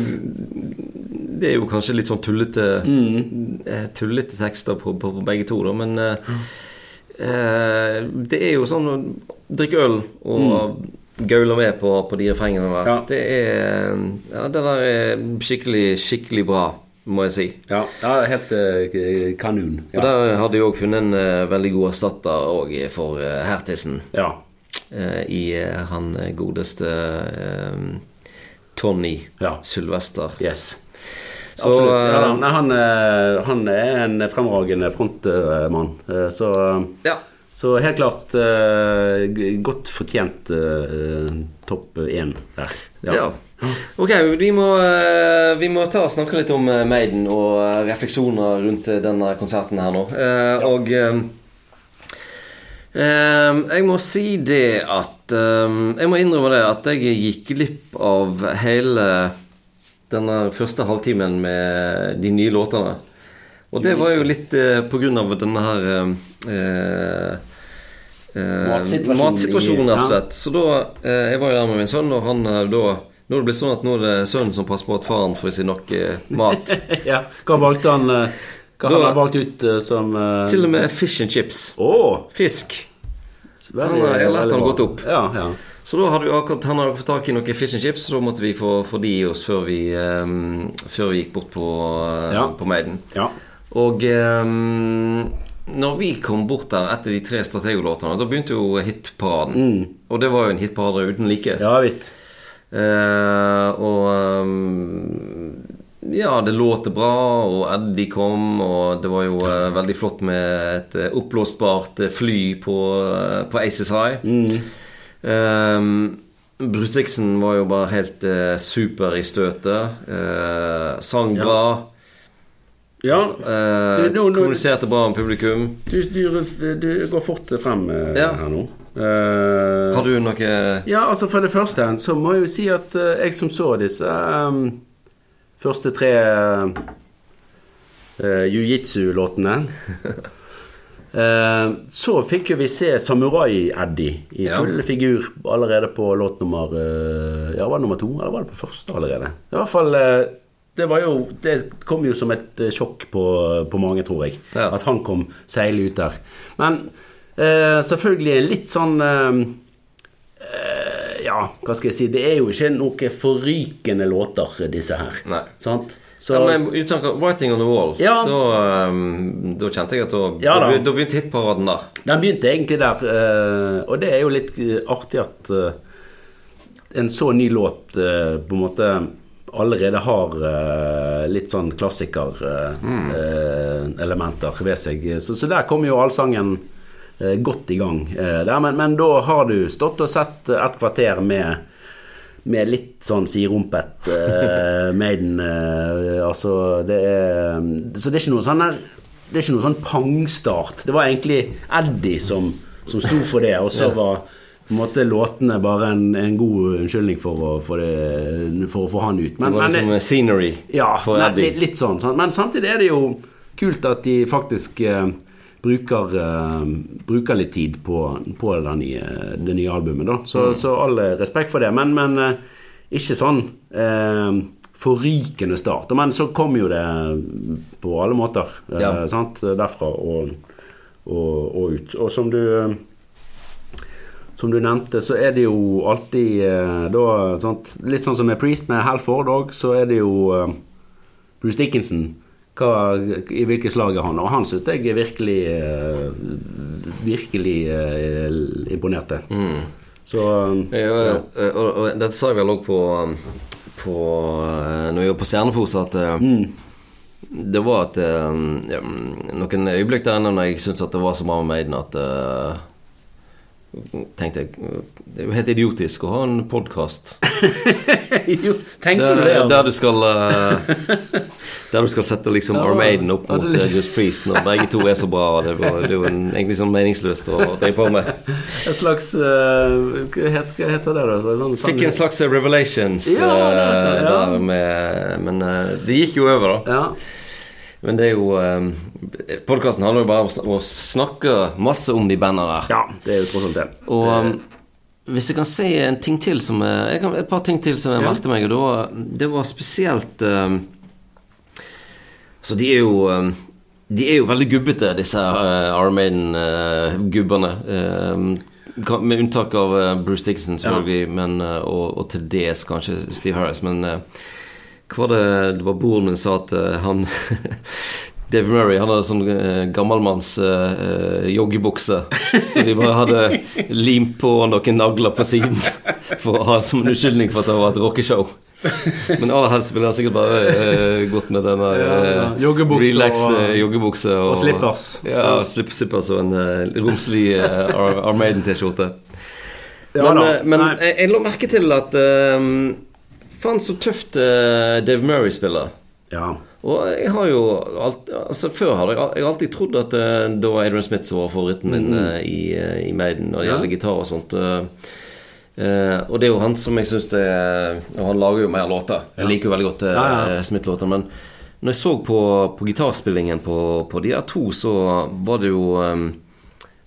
det er jo kanskje litt sånn tullete mm. Tullete tekster på, på, på begge to, da, men eh, eh, det er jo sånn å drikke øl og gaule med på, på de refrengene der. Ja. Det er ja, Det der er skikkelig, skikkelig bra, må jeg si. ja, det er helt eh, kanon. Og der hadde jeg òg funnet en eh, veldig god erstatter òg for uh, Hertisen. Ja. eh, I eh, han godeste eh, Tony Ja. Sylvester. Yes. Så, Absolutt. Ja, eh, han, eh, han er en fremragende frontmann. Eh, Så, Ja. Så helt klart eh, godt fortjent eh, topp én der. Ja. Ok, vi må, eh, vi må ta og snakke litt om Maiden og refleksjoner rundt denne konserten her nå. Eh, Og jeg må si det at Jeg må innrømme det at jeg gikk glipp av hele denne første halvtimen med de nye låtene. Og det var jo litt eh, av denne her eh, eh, Matsituasjonen matsituasjonen, rett og slett. Så da eh, Jeg var jo der med min sønn, og han eh, da Nå er det blitt sånn at nå er det sønnen som passer på at faren får i seg nok eh, mat. ja. Hva valgte han eh, Hva Da- har han valgt ut eh, som eh, Til og med fish and chips. Oh. Fisk. veldig- Han har- jeg har lært han godt opp. Ja, ja. Så da hadde vi akkurat han hadde fått tak i noen fish and chips, så da måtte vi få, få de i oss før vi, eh, før vi gikk bort på, eh, Ja. på Maiden. ja. Og um, når vi kom bort der etter de tre Stratego-låtene, da begynte jo hitparaden. Og det var jo en hitparade uten like. ja visst. Uh, og um, ja, det låter bra, og Eddie kom, og det var jo uh, veldig flott med et uh, oppblåsbart fly på, uh, på Aces High. Ehm, Bruce Dixon var jo bare helt super i støtet. Sang bra. Ja. Eh, Du, nå- nå- kommuniserte bra med publikum. Du, du, du går fort frem eh, Ja. her nå. Eh, Har du noe Ja, altså For det første så må jeg jo si at eh, jeg som så disse eh, første tre uh, jiu-jitsu-låtene eh, Så fikk jo vi se Samurai-Eddie i Ja. full figur allerede på låt nummer eh, Ja, var det nummer to, eller var det på første allerede? I hvert fall eh, det, var jo, det kom jo som et eh, sjokk på, på mange, tror jeg. Ja. At han kom seilende ut der. Men eh, selvfølgelig litt sånn eh, eh, Ja, hva skal jeg si Det er jo ikke noen forrykende låter, disse her. Nei. Sant? Så ja, men uten 'Writing on the Wall', Ja. da, um, da kjente jeg at da, Ja, da, da. be- da begynte hitparaden der. Den begynte egentlig der, eh, og det er jo litt artig at en så ny låt på en måte allerede har uh, litt sånn klassikerelementer ved seg. Så, så der kommer jo allsangen uh, godt i gang. eh, der, men, men da har du stått og sett et kvarter med med litt sånn sirumpet uh, Maiden. eh, altså, det er Så det er ikke noe sånn der Det er ikke noe sånn pangstart. Det var egentlig Eddie som, som sto for det, og så var på en måte låtene bare en, en god unnskyldning for å, for, det, for å få han ut. Det var men liksom scenery ja, for Eddie. litt, litt sånn, sant? Men samtidig er det jo kult at de faktisk eh, bruker, eh, bruker litt tid på, på det, nye, det nye albumet. Da. Så, så all respekt for det. Men, men eh, ikke sånn eh, forrykende start. Men så kom jo det på alle måter. eh, Ja. sant? Derfra og, og, og ut. Og som du eh, som du nevnte, så er det jo alltid eh, da, sant? Litt sånn som med Priest med Halford òg, så er det jo eh, Bruce Dickinson. Hva, I hvilket slag er han? Og han syns jeg er virkelig eh, Virkelig imponert. Mm. Så Ja, ja. Og, og dette sa jeg vel òg på, på eh, Når jeg var på Stjernepose, at mm det var eh, ja, noen øyeblikk der inne når jeg syntes at det var så bra med Maiden at eh, tenkte jeg Det er jo helt idiotisk å ha en podkast jo, tenkte du det? der, du skal eh, Der du skal sette liksom Ja, Armaden opp mot det- eh, Just Priest når begge to er så bra. Det, var, det er jo egentlig sånn meningsløst å drive på med. En slags uh, Hva heter, det? da? Sånn, Fikk en slags revelations Ja, ja, ja. eh, der med Men det gikk jo over, da. Ja. Men det er jo eh, Podkasten handler jo bare om å snakke masse om de bandene der. ja, det er jo tross alt det. Og um, hvis jeg kan si en ting til som jeg, jeg kan, Et par ting til som jeg Ja. merket meg, og det var, det var spesielt um, Så de er jo um, De er jo veldig gubbete, disse uh, Armaden-gubbene. Uh, uh, med unntak av Bruce Dickinson, selvfølgelig, men, uh, og, og til dels kanskje Steve Harris. Men hva var det Det var broren min sa at uh, han Dave Murray han hadde sånn eh, gammelmanns eh, joggebukse. Så de bare hadde limt på noen nagler på siden for å ha som en unnskyldning for at det var et rockeshow. Men aller helst ville han sikkert bare eh, gått med denne Ja, ja. uh, Joggebukse relax og- uh, joggebukse og, og slippers. Ja, slipp, slippers og en eh, romslig eh, Armaden-T-skjorte. Ja men da. eh, men jeg, jeg la merke til at Faen, så tøft uh, Dave Murray spiller. Ja. Og jeg har jo alt, altså Før hadde jeg, jeg alltid trodd at uh, var Adrian Smith som var favoritten min uh, i, i Maiden når det. Ja. gjelder gitar og sånt. og det er jo han som jeg syns det er Og han lager jo mer låter. Jeg liker jo veldig godt uh, Ja, ja. Smith-låtene, Men når jeg så på, på gitarspillingen på, på de der to, så var det jo um,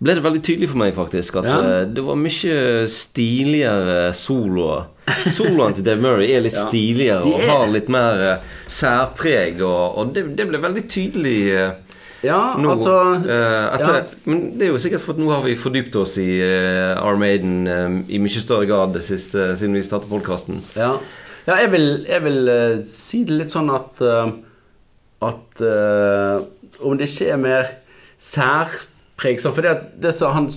ble det veldig tydelig for meg faktisk at Ja. det var mye stiligere soloer. Soloene til Dave Murray er litt Ja. stiligere og har litt mer eh, særpreg, og, og det, det ble veldig tydelig eh, Ja, nå. altså eh, etter, ja. Men det er jo sikkert for at nå har vi fordypt oss i uh, Armaden um, i mye større grad det siste, siden vi startet podkasten. Ja, ja jeg vil, jeg vil si det litt sånn at uh, At om det ikke er mer særpreg så For det, det som han,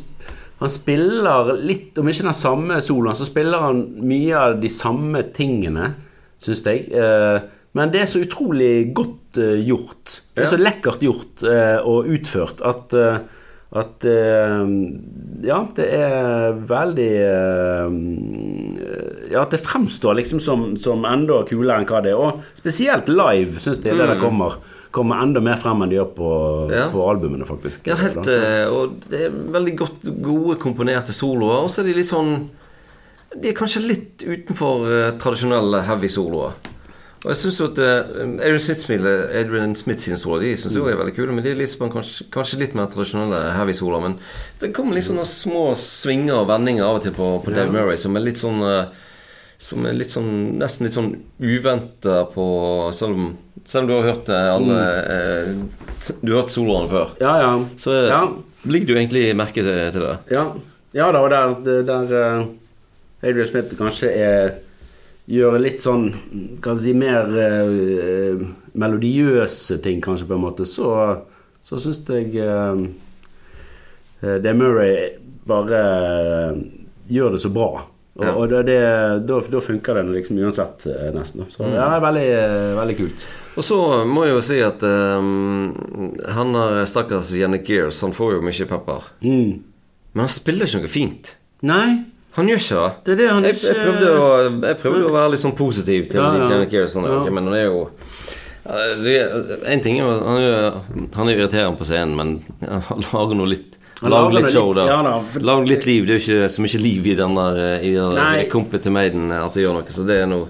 han spiller litt Om ikke den samme soloen, så spiller han mye av de samme tingene, syns jeg. Eh, men det er så utrolig godt eh, gjort. Det er så lekkert gjort eh, og utført at at Ja, det er veldig Ja, at det fremstår liksom som, som enda kulere enn hva det er. Og spesielt live syns jeg det der kommer, kommer enda mer frem enn de gjør på, Mm. Ja. på albumene, faktisk. Ja, helt, eh, og det er veldig godt, gode komponerte soloer. Og så er de litt sånn De er kanskje litt utenfor uh, tradisjonelle heavy soloer. Og jeg synes jo at eh, Adrian Smith, Adrian Smith sine soloer De synes jeg er veldig kule, men de er litt, kanskje, kanskje litt mer tradisjonelle heavy soloer. Men det kommer litt sånne små svinger og vendinger av og til på, på Dave Murray som er litt sånn som er litt sånn nesten litt sånn uventa på Selv om, selv om du har hørt eh, alle eh, Du har hørt soloene før. Ja, ja. Så ja, ligger du egentlig merke til, til det. ja. ja da, og der, der uh, Adrian Smith kanskje er Gjør litt sånn Kan si mer uh, melodiøse ting, kanskje, på en måte, så, så syns jeg eh, eh, det Murray bare eh, gjør det så bra. Og, Ja. og det, det, da, da funker det liksom uansett, eh, nesten. Så ja, det er veldig, eh, veldig kult. Og så må jeg jo si at um, han stakkars Jenny Gears, han får jo mye pepper. Mm. Men han spiller ikke noe fint. Nei, Han gjør ikke det. det det han Jeg, ikke jeg, prøvde å, jeg prøvde å være litt sånn positiv til Ja, ja. Jenny Gears, sånn, Ja. men han er jo ja, En ting er jo Han er, er irriterende på scenen, men han lager noe litt Lag litt show, da. ja da, for- Lag litt liv. Det er jo ikke så mye liv i den der I den der kompet til Maiden at det gjør noe. Så det er noe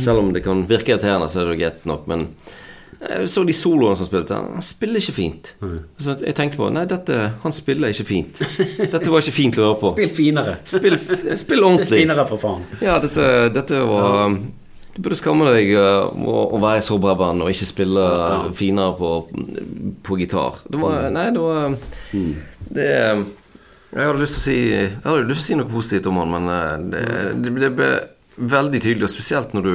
Selv om det kan virke irriterende, så er det greit nok. Men Jeg så de soloene som spilte. Han spiller ikke fint. Så jeg tenkte på Nei, dette, han spiller ikke fint. Dette var ikke fint å høre på. Spill finere. Spill, spill ordentlig. Finere, for faen. Ja, dette, dette var Du burde skamme deg uh, å, å være så bra band og ikke spille ja. finere på, på gitar. Det var Nei, det var Det Jeg hadde lyst til å si Jeg hadde lyst til å si noe positivt om han, men uh, det, det, det ble veldig tydelig, og spesielt når du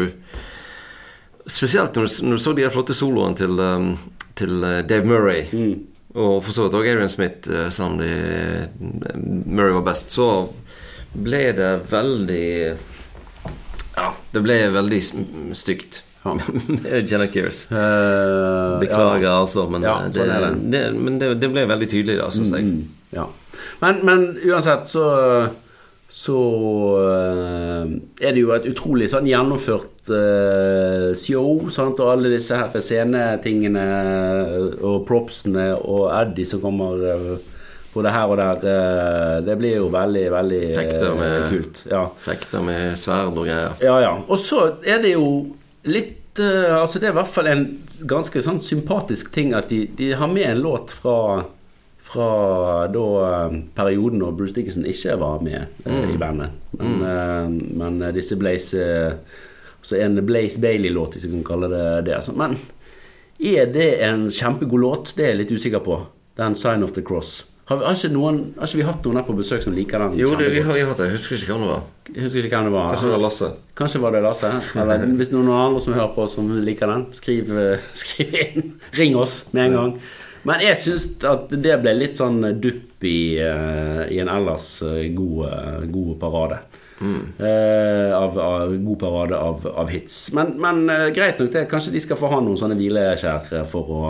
Spesielt når du, når du så de flotte soloene til, um, til Dave Murray. Og for så vidt òg Arian Smith, selv om Murray var best, så ble det veldig det ble veldig stygt. Ja. Jenna Kears. Eh, Beklager, ja. altså, men, Ja, det, sånn er det, det. men det, det ble veldig tydelig, da, syns jeg. Mm, ja. Men, men uansett så så uh, er det jo et utrolig sånn gjennomført uh, show, sant? og alle disse her scenetingene og propsene og Eddie som kommer eh, både her og der. eh, det blir jo veldig, veldig eh, Fekter med- kult. Ja. Fekter med sverd og greier. Ja, ja. Og så er det jo litt eh, Altså Det er i hvert fall en ganske sånn sympatisk ting at de, de har med en låt fra fra da eh, perioden når Bruce Dickinson ikke var med mm. i bandet. Men, eh, men eh, disse Blaze eh, Altså en Blaze Bailey-låt, hvis vi kan kalle det det. Altså. Men er det en kjempegod låt? Det er jeg litt usikker på. Den 'Sign of the Cross'. Har, vi- har, ikke noen, har ikke vi hatt noen her på besøk som liker den? Jo, det, vi har vi hatt det. Jeg husker ikke hvem det var. Jeg husker ikke hvem det var. Kanskje det var Lasse. Kanskje var det Lasse. Eller hvis noen andre som hører på som liker den, skriv, eh, skriv inn. Ring oss med en gang. Men jeg syns at det ble litt sånn dupp i, eh, i en ellers eh, god, eh, god parade. Eh, av, av, god parade av, av hits. Men, men eh, greit nok det. Kanskje de skal få ha noen sånne hvileskjær eh, for å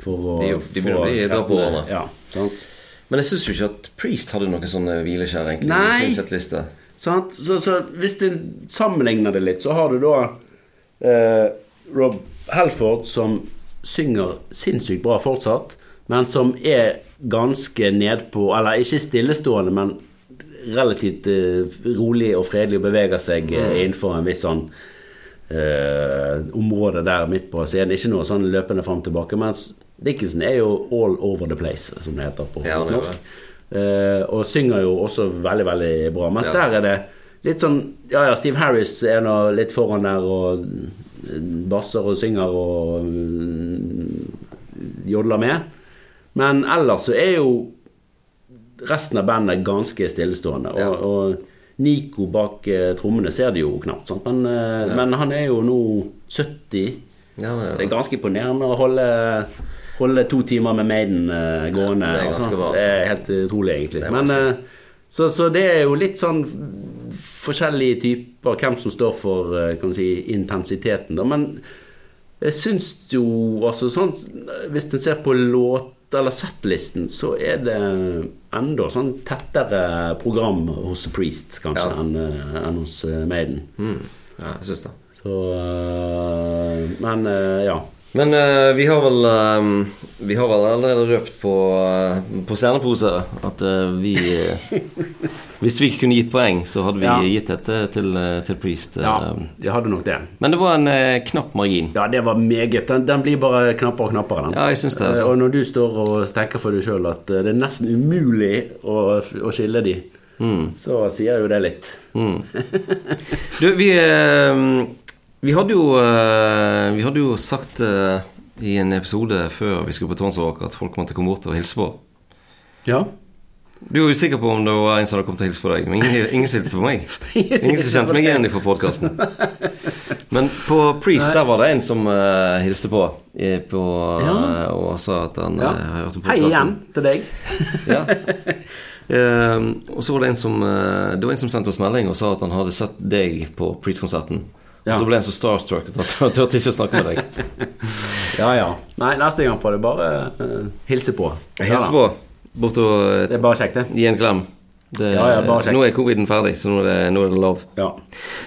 for å De- de få begynner å bli kreftene- Ja, sant? Men jeg syns jo ikke at Priest hadde noen sånne hvileskjær, egentlig. Nei. i sin settliste. Sant? Så, så hvis du sammenligner det litt, så har du da eh, Rob Helford som synger sinnssykt bra fortsatt, men som er ganske nedpå Eller ikke stillestående, men relativt eh, rolig og fredelig og beveger seg eh, innenfor en viss sånn eh, område der midt på scenen. Ikke noe sånn løpende fram og tilbake. Mens Dickinson er jo all over the place, som det heter på Ja, er norsk. Uh, og synger jo også veldig, veldig bra. Mens Ja. der er det litt sånn Ja, ja, Steve Harris er nå litt foran der og mm, basser og synger og mm, jodler med. Men ellers så er jo resten av bandet ganske stillestående. Og, Ja. og Nico bak eh, trommene ser det jo knapt, sant? Men, ja. men han er jo nå 70. Ja, det, Det er ganske imponerende å holde, holde to timer med Maiden uh, gående. Ja, det er ganske sånn. bra, altså. Det er helt utrolig, egentlig. Men, uh, eh, så, så det er jo litt sånn forskjellige typer hvem som står for uh, kan si, intensiteten. Da. Men jeg syns jo altså sånn Hvis en ser på låt- eller settlisten, så er det enda sånn tettere program hos Priest, kanskje, Ja. enn en hos eh, Maiden. mm, ja, jeg syns det. Så eh, Men eh, ja. Men uh, vi har vel um, Vi har vel allerede røpt på, uh, på sceneposer at uh, vi Hvis vi kunne gitt poeng, så hadde vi Ja. gitt dette til, til Priest. ja, jeg hadde nok det. Men det var en knapp margin. Ja, det var meget. Den, den blir bare knappere og knappere, den. Ja, jeg synes det. Altså. Og når du står og tenker for deg sjøl at det er nesten umulig å, å skille de, så sier jo det litt. Mm. Du, vi Vi hadde jo eh, Vi hadde jo sagt eh, i en episode før vi skulle på Tonsvåg at folk måtte komme bort og hilse på. Ja. Du er usikker på om det var en som hadde kommet og hilst på deg, men ingen, ingen hilste på meg. Ingen som kjente meg igjen fra podkasten. Men på Priest der var det en som uh, hilste på, på Ja. eh, og sa at han ja. eh, hørte på Hei igjen til deg. Ja. Uh, og så var det en som Det var en som sendte oss melding og sa at han hadde sett deg på Priest-konserten. Ja. Og så ble han så starstruck at han turte ikke å snakke med deg. Ja, ja. Nei, neste gang får du bare uh, hilse på. Hils på. Bort og eh, Det er bare kjekt, det. gi en klem. Det, Ja, ja, bare kjekt. nå er coviden ferdig, så nå er det, nå er det lov. Ja.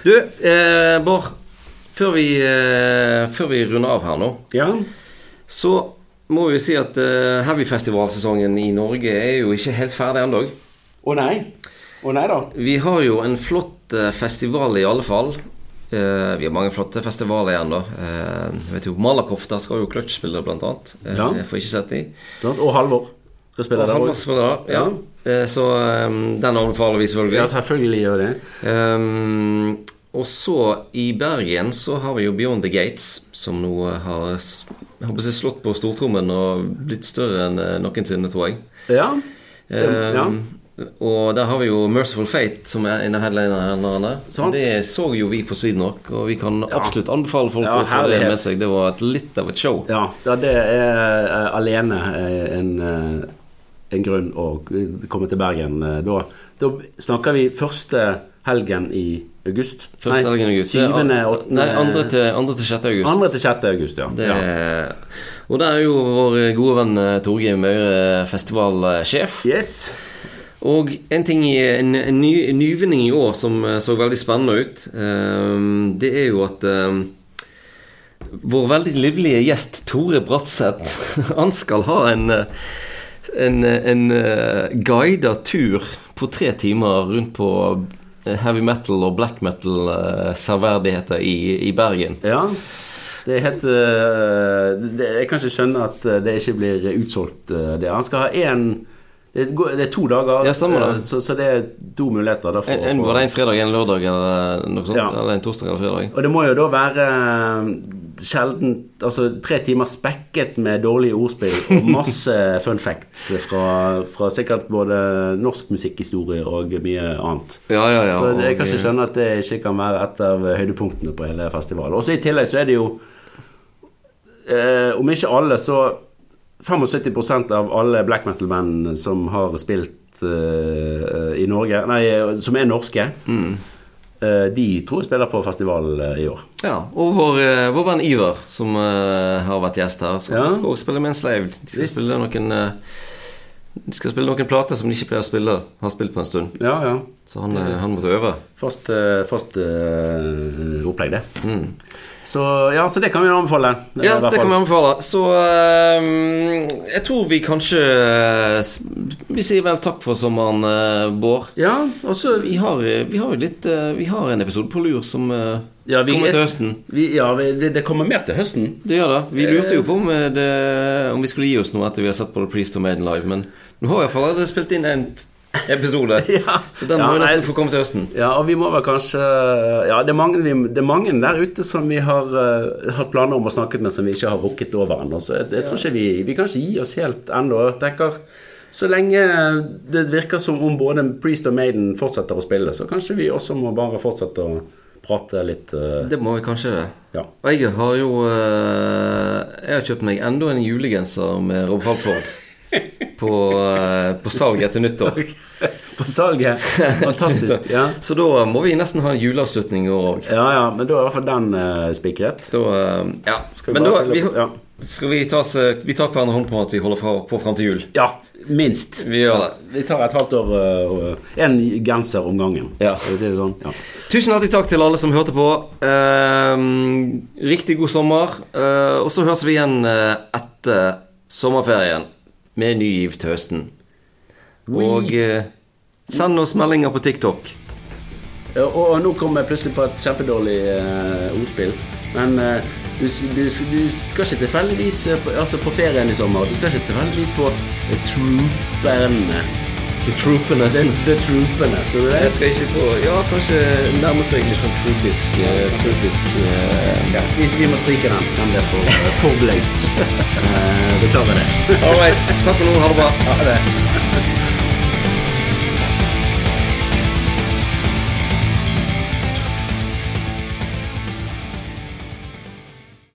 Du, eh, Bård. Før vi, eh, før vi runder av her nå, ja. så må vi si at eh, Heavyfestivalsesongen i Norge er jo ikke helt ferdig ennå. Å nei. Å nei da. Vi har jo en flott eh, festival i alle fall. Eh, vi har mange flotte festivaler igjen, da. Uh, jeg vet jo, Malakoff, der skal jo Clutch spille, blant annet. Uh, Ja. Jeg får ikke sett de. Og Halvor skal spille Og der òg. Ja. ja. Så um, den anbefaler vi selvfølgelig. Ja, selvfølgelig gjør det. Um, og så i Bergen så har vi jo Beyond the Gates, som nå har jeg håper jeg, slått på stortrommen og blitt større enn noensinne, tror jeg. Ja. Det- ja. Og der har vi jo Merciful Fate, som er en av headlinerne. Det så jo vi på Sweden Swednok, og vi kan absolutt anbefale folk Ja, å få det med seg. Det var et litt av et show. Ja, det er uh, alene eh, en, uh, en grunn å komme til Bergen. uh, Da, da snakker vi første helgen i august. Første helgen i august. Syvende, åttende Nei, andre til, andre til 6. august. Andre til 6. august, ja. Det, ja. Og der er jo vår gode venn Torgeir Maure festivalsjef. Yes. Og en ting en, en ny, en nyvinning i år som eh, så veldig spennende ut, eh, det er jo at eh, vår veldig livlige gjest Tore Bratseth Han skal ha en eh, en, en uh, guida tur på tre timer rundt på eh, heavy metal og black metal-serverdigheter i, i Bergen. Ja. Det er helt eh, det, Jeg kan ikke skjønne at eh, det ikke blir utsolgt. eh, det. Han skal ha én det, go- det er to dager, Ja, eh, så, så det er to muligheter. Da, for, En, en, var det en fredag, en lørdag eller noe sånt? Ja. Eller en torsdag eller fredag? Og det må jo da være eh, sjelden Altså tre timer spekket med dårlige ordspill og masse fun facts fra, fra sikkert både norsk musikkhistorie og mye annet. Ja, ja, ja. Så jeg kan ikke skjønne at det ikke kan være et av høydepunktene på hele festivalen. Også i tillegg så er det jo eh, Om ikke alle, så 75% av alle black metal-band som har spilt uh, i Norge Nei, som er norske, eh, de tror jeg spiller på festival eh, i år. Ja, og vår, vår venn Ivar, som uh, har vært gjest her, så Ja. skal også spille med Enslaved. De skal Visst. spille noen De skal spille noen plater som de ikke pleier å spille, har spilt på en stund. Ja, ja. Så han, han måtte øve. Fast, fast opplegg, det. Mm. Så ja, så det kan vi anbefale. eh, Ja, det kan vi anbefale. Så uh, jeg tror vi kanskje Vi sier vel takk for sommeren, uh, Bård. Ja, og så Vi har, vi har litt uh, Vi har en episode på lur som Ja, vi- kommer til høsten. vi, Ja, vi, det, kommer mer til høsten. Det gjør det. Vi lurte jo på om, det, om vi skulle gi oss noe etter vi har sett på The Priest og Maiden live, men nå har vi iallfall allerede spilt inn en episode. Ja. Så den Ja, må jo nesten få komme til høsten. Ja, og vi må vel kanskje Ja, det er mange, det er mange der ute som vi har uh, hatt planer om å snakke med, som vi ikke har rukket over ennå. Så jeg, jeg tror ikke vi Vi kan ikke gi oss helt ennå. Tenker så lenge det virker som om både Priest og Maiden fortsetter å spille, så kanskje vi også må bare fortsette å prate litt uh... Det må vi kanskje det. Ja. Og jeg har jo uh, Jeg har kjøpt meg enda en julegenser med Rob Halford. På, eh, på salget etter nyttår. På salget. Fantastisk. Ja. Så da må vi nesten ha en juleavslutning i år òg. ja ja, men da er i hvert fall den uh, spikret. Da uh, Ja. Skal vi Men da vi. Ja. skal vi ta, oss, vi tar hverandre hånd på at vi holder fra, på fram til jul. Ja, minst. Vi gjør det. Vi tar et halvt år uh, En genser om gangen. Ja. Si sånn? Ja. Tusen hjertelig takk til alle som hørte på. Uh, riktig god sommer. Uh, og så høres vi igjen etter sommerferien med ny giv til høsten. Og eh, send oss meldinger på TikTok. Ja, Og, og nå kom jeg plutselig på et kjempedårlig eh, ordspill. Men eh, du, du, du skal ikke tilfeldigvis eh, på, altså på ferien i sommer Du skal ikke tilfeldigvis på eh, Trooperne. Til troopene. The, the troopene, skal du det? Jeg skal ikke på Ja, kanskje nærme seg litt sånn troopisk eh, Troopisk eh, Ja, vi, vi må stryke den. Den ble for, for bløt. Uh, Beklager det. All right. Takk for nå. Ha det bra. Ha det.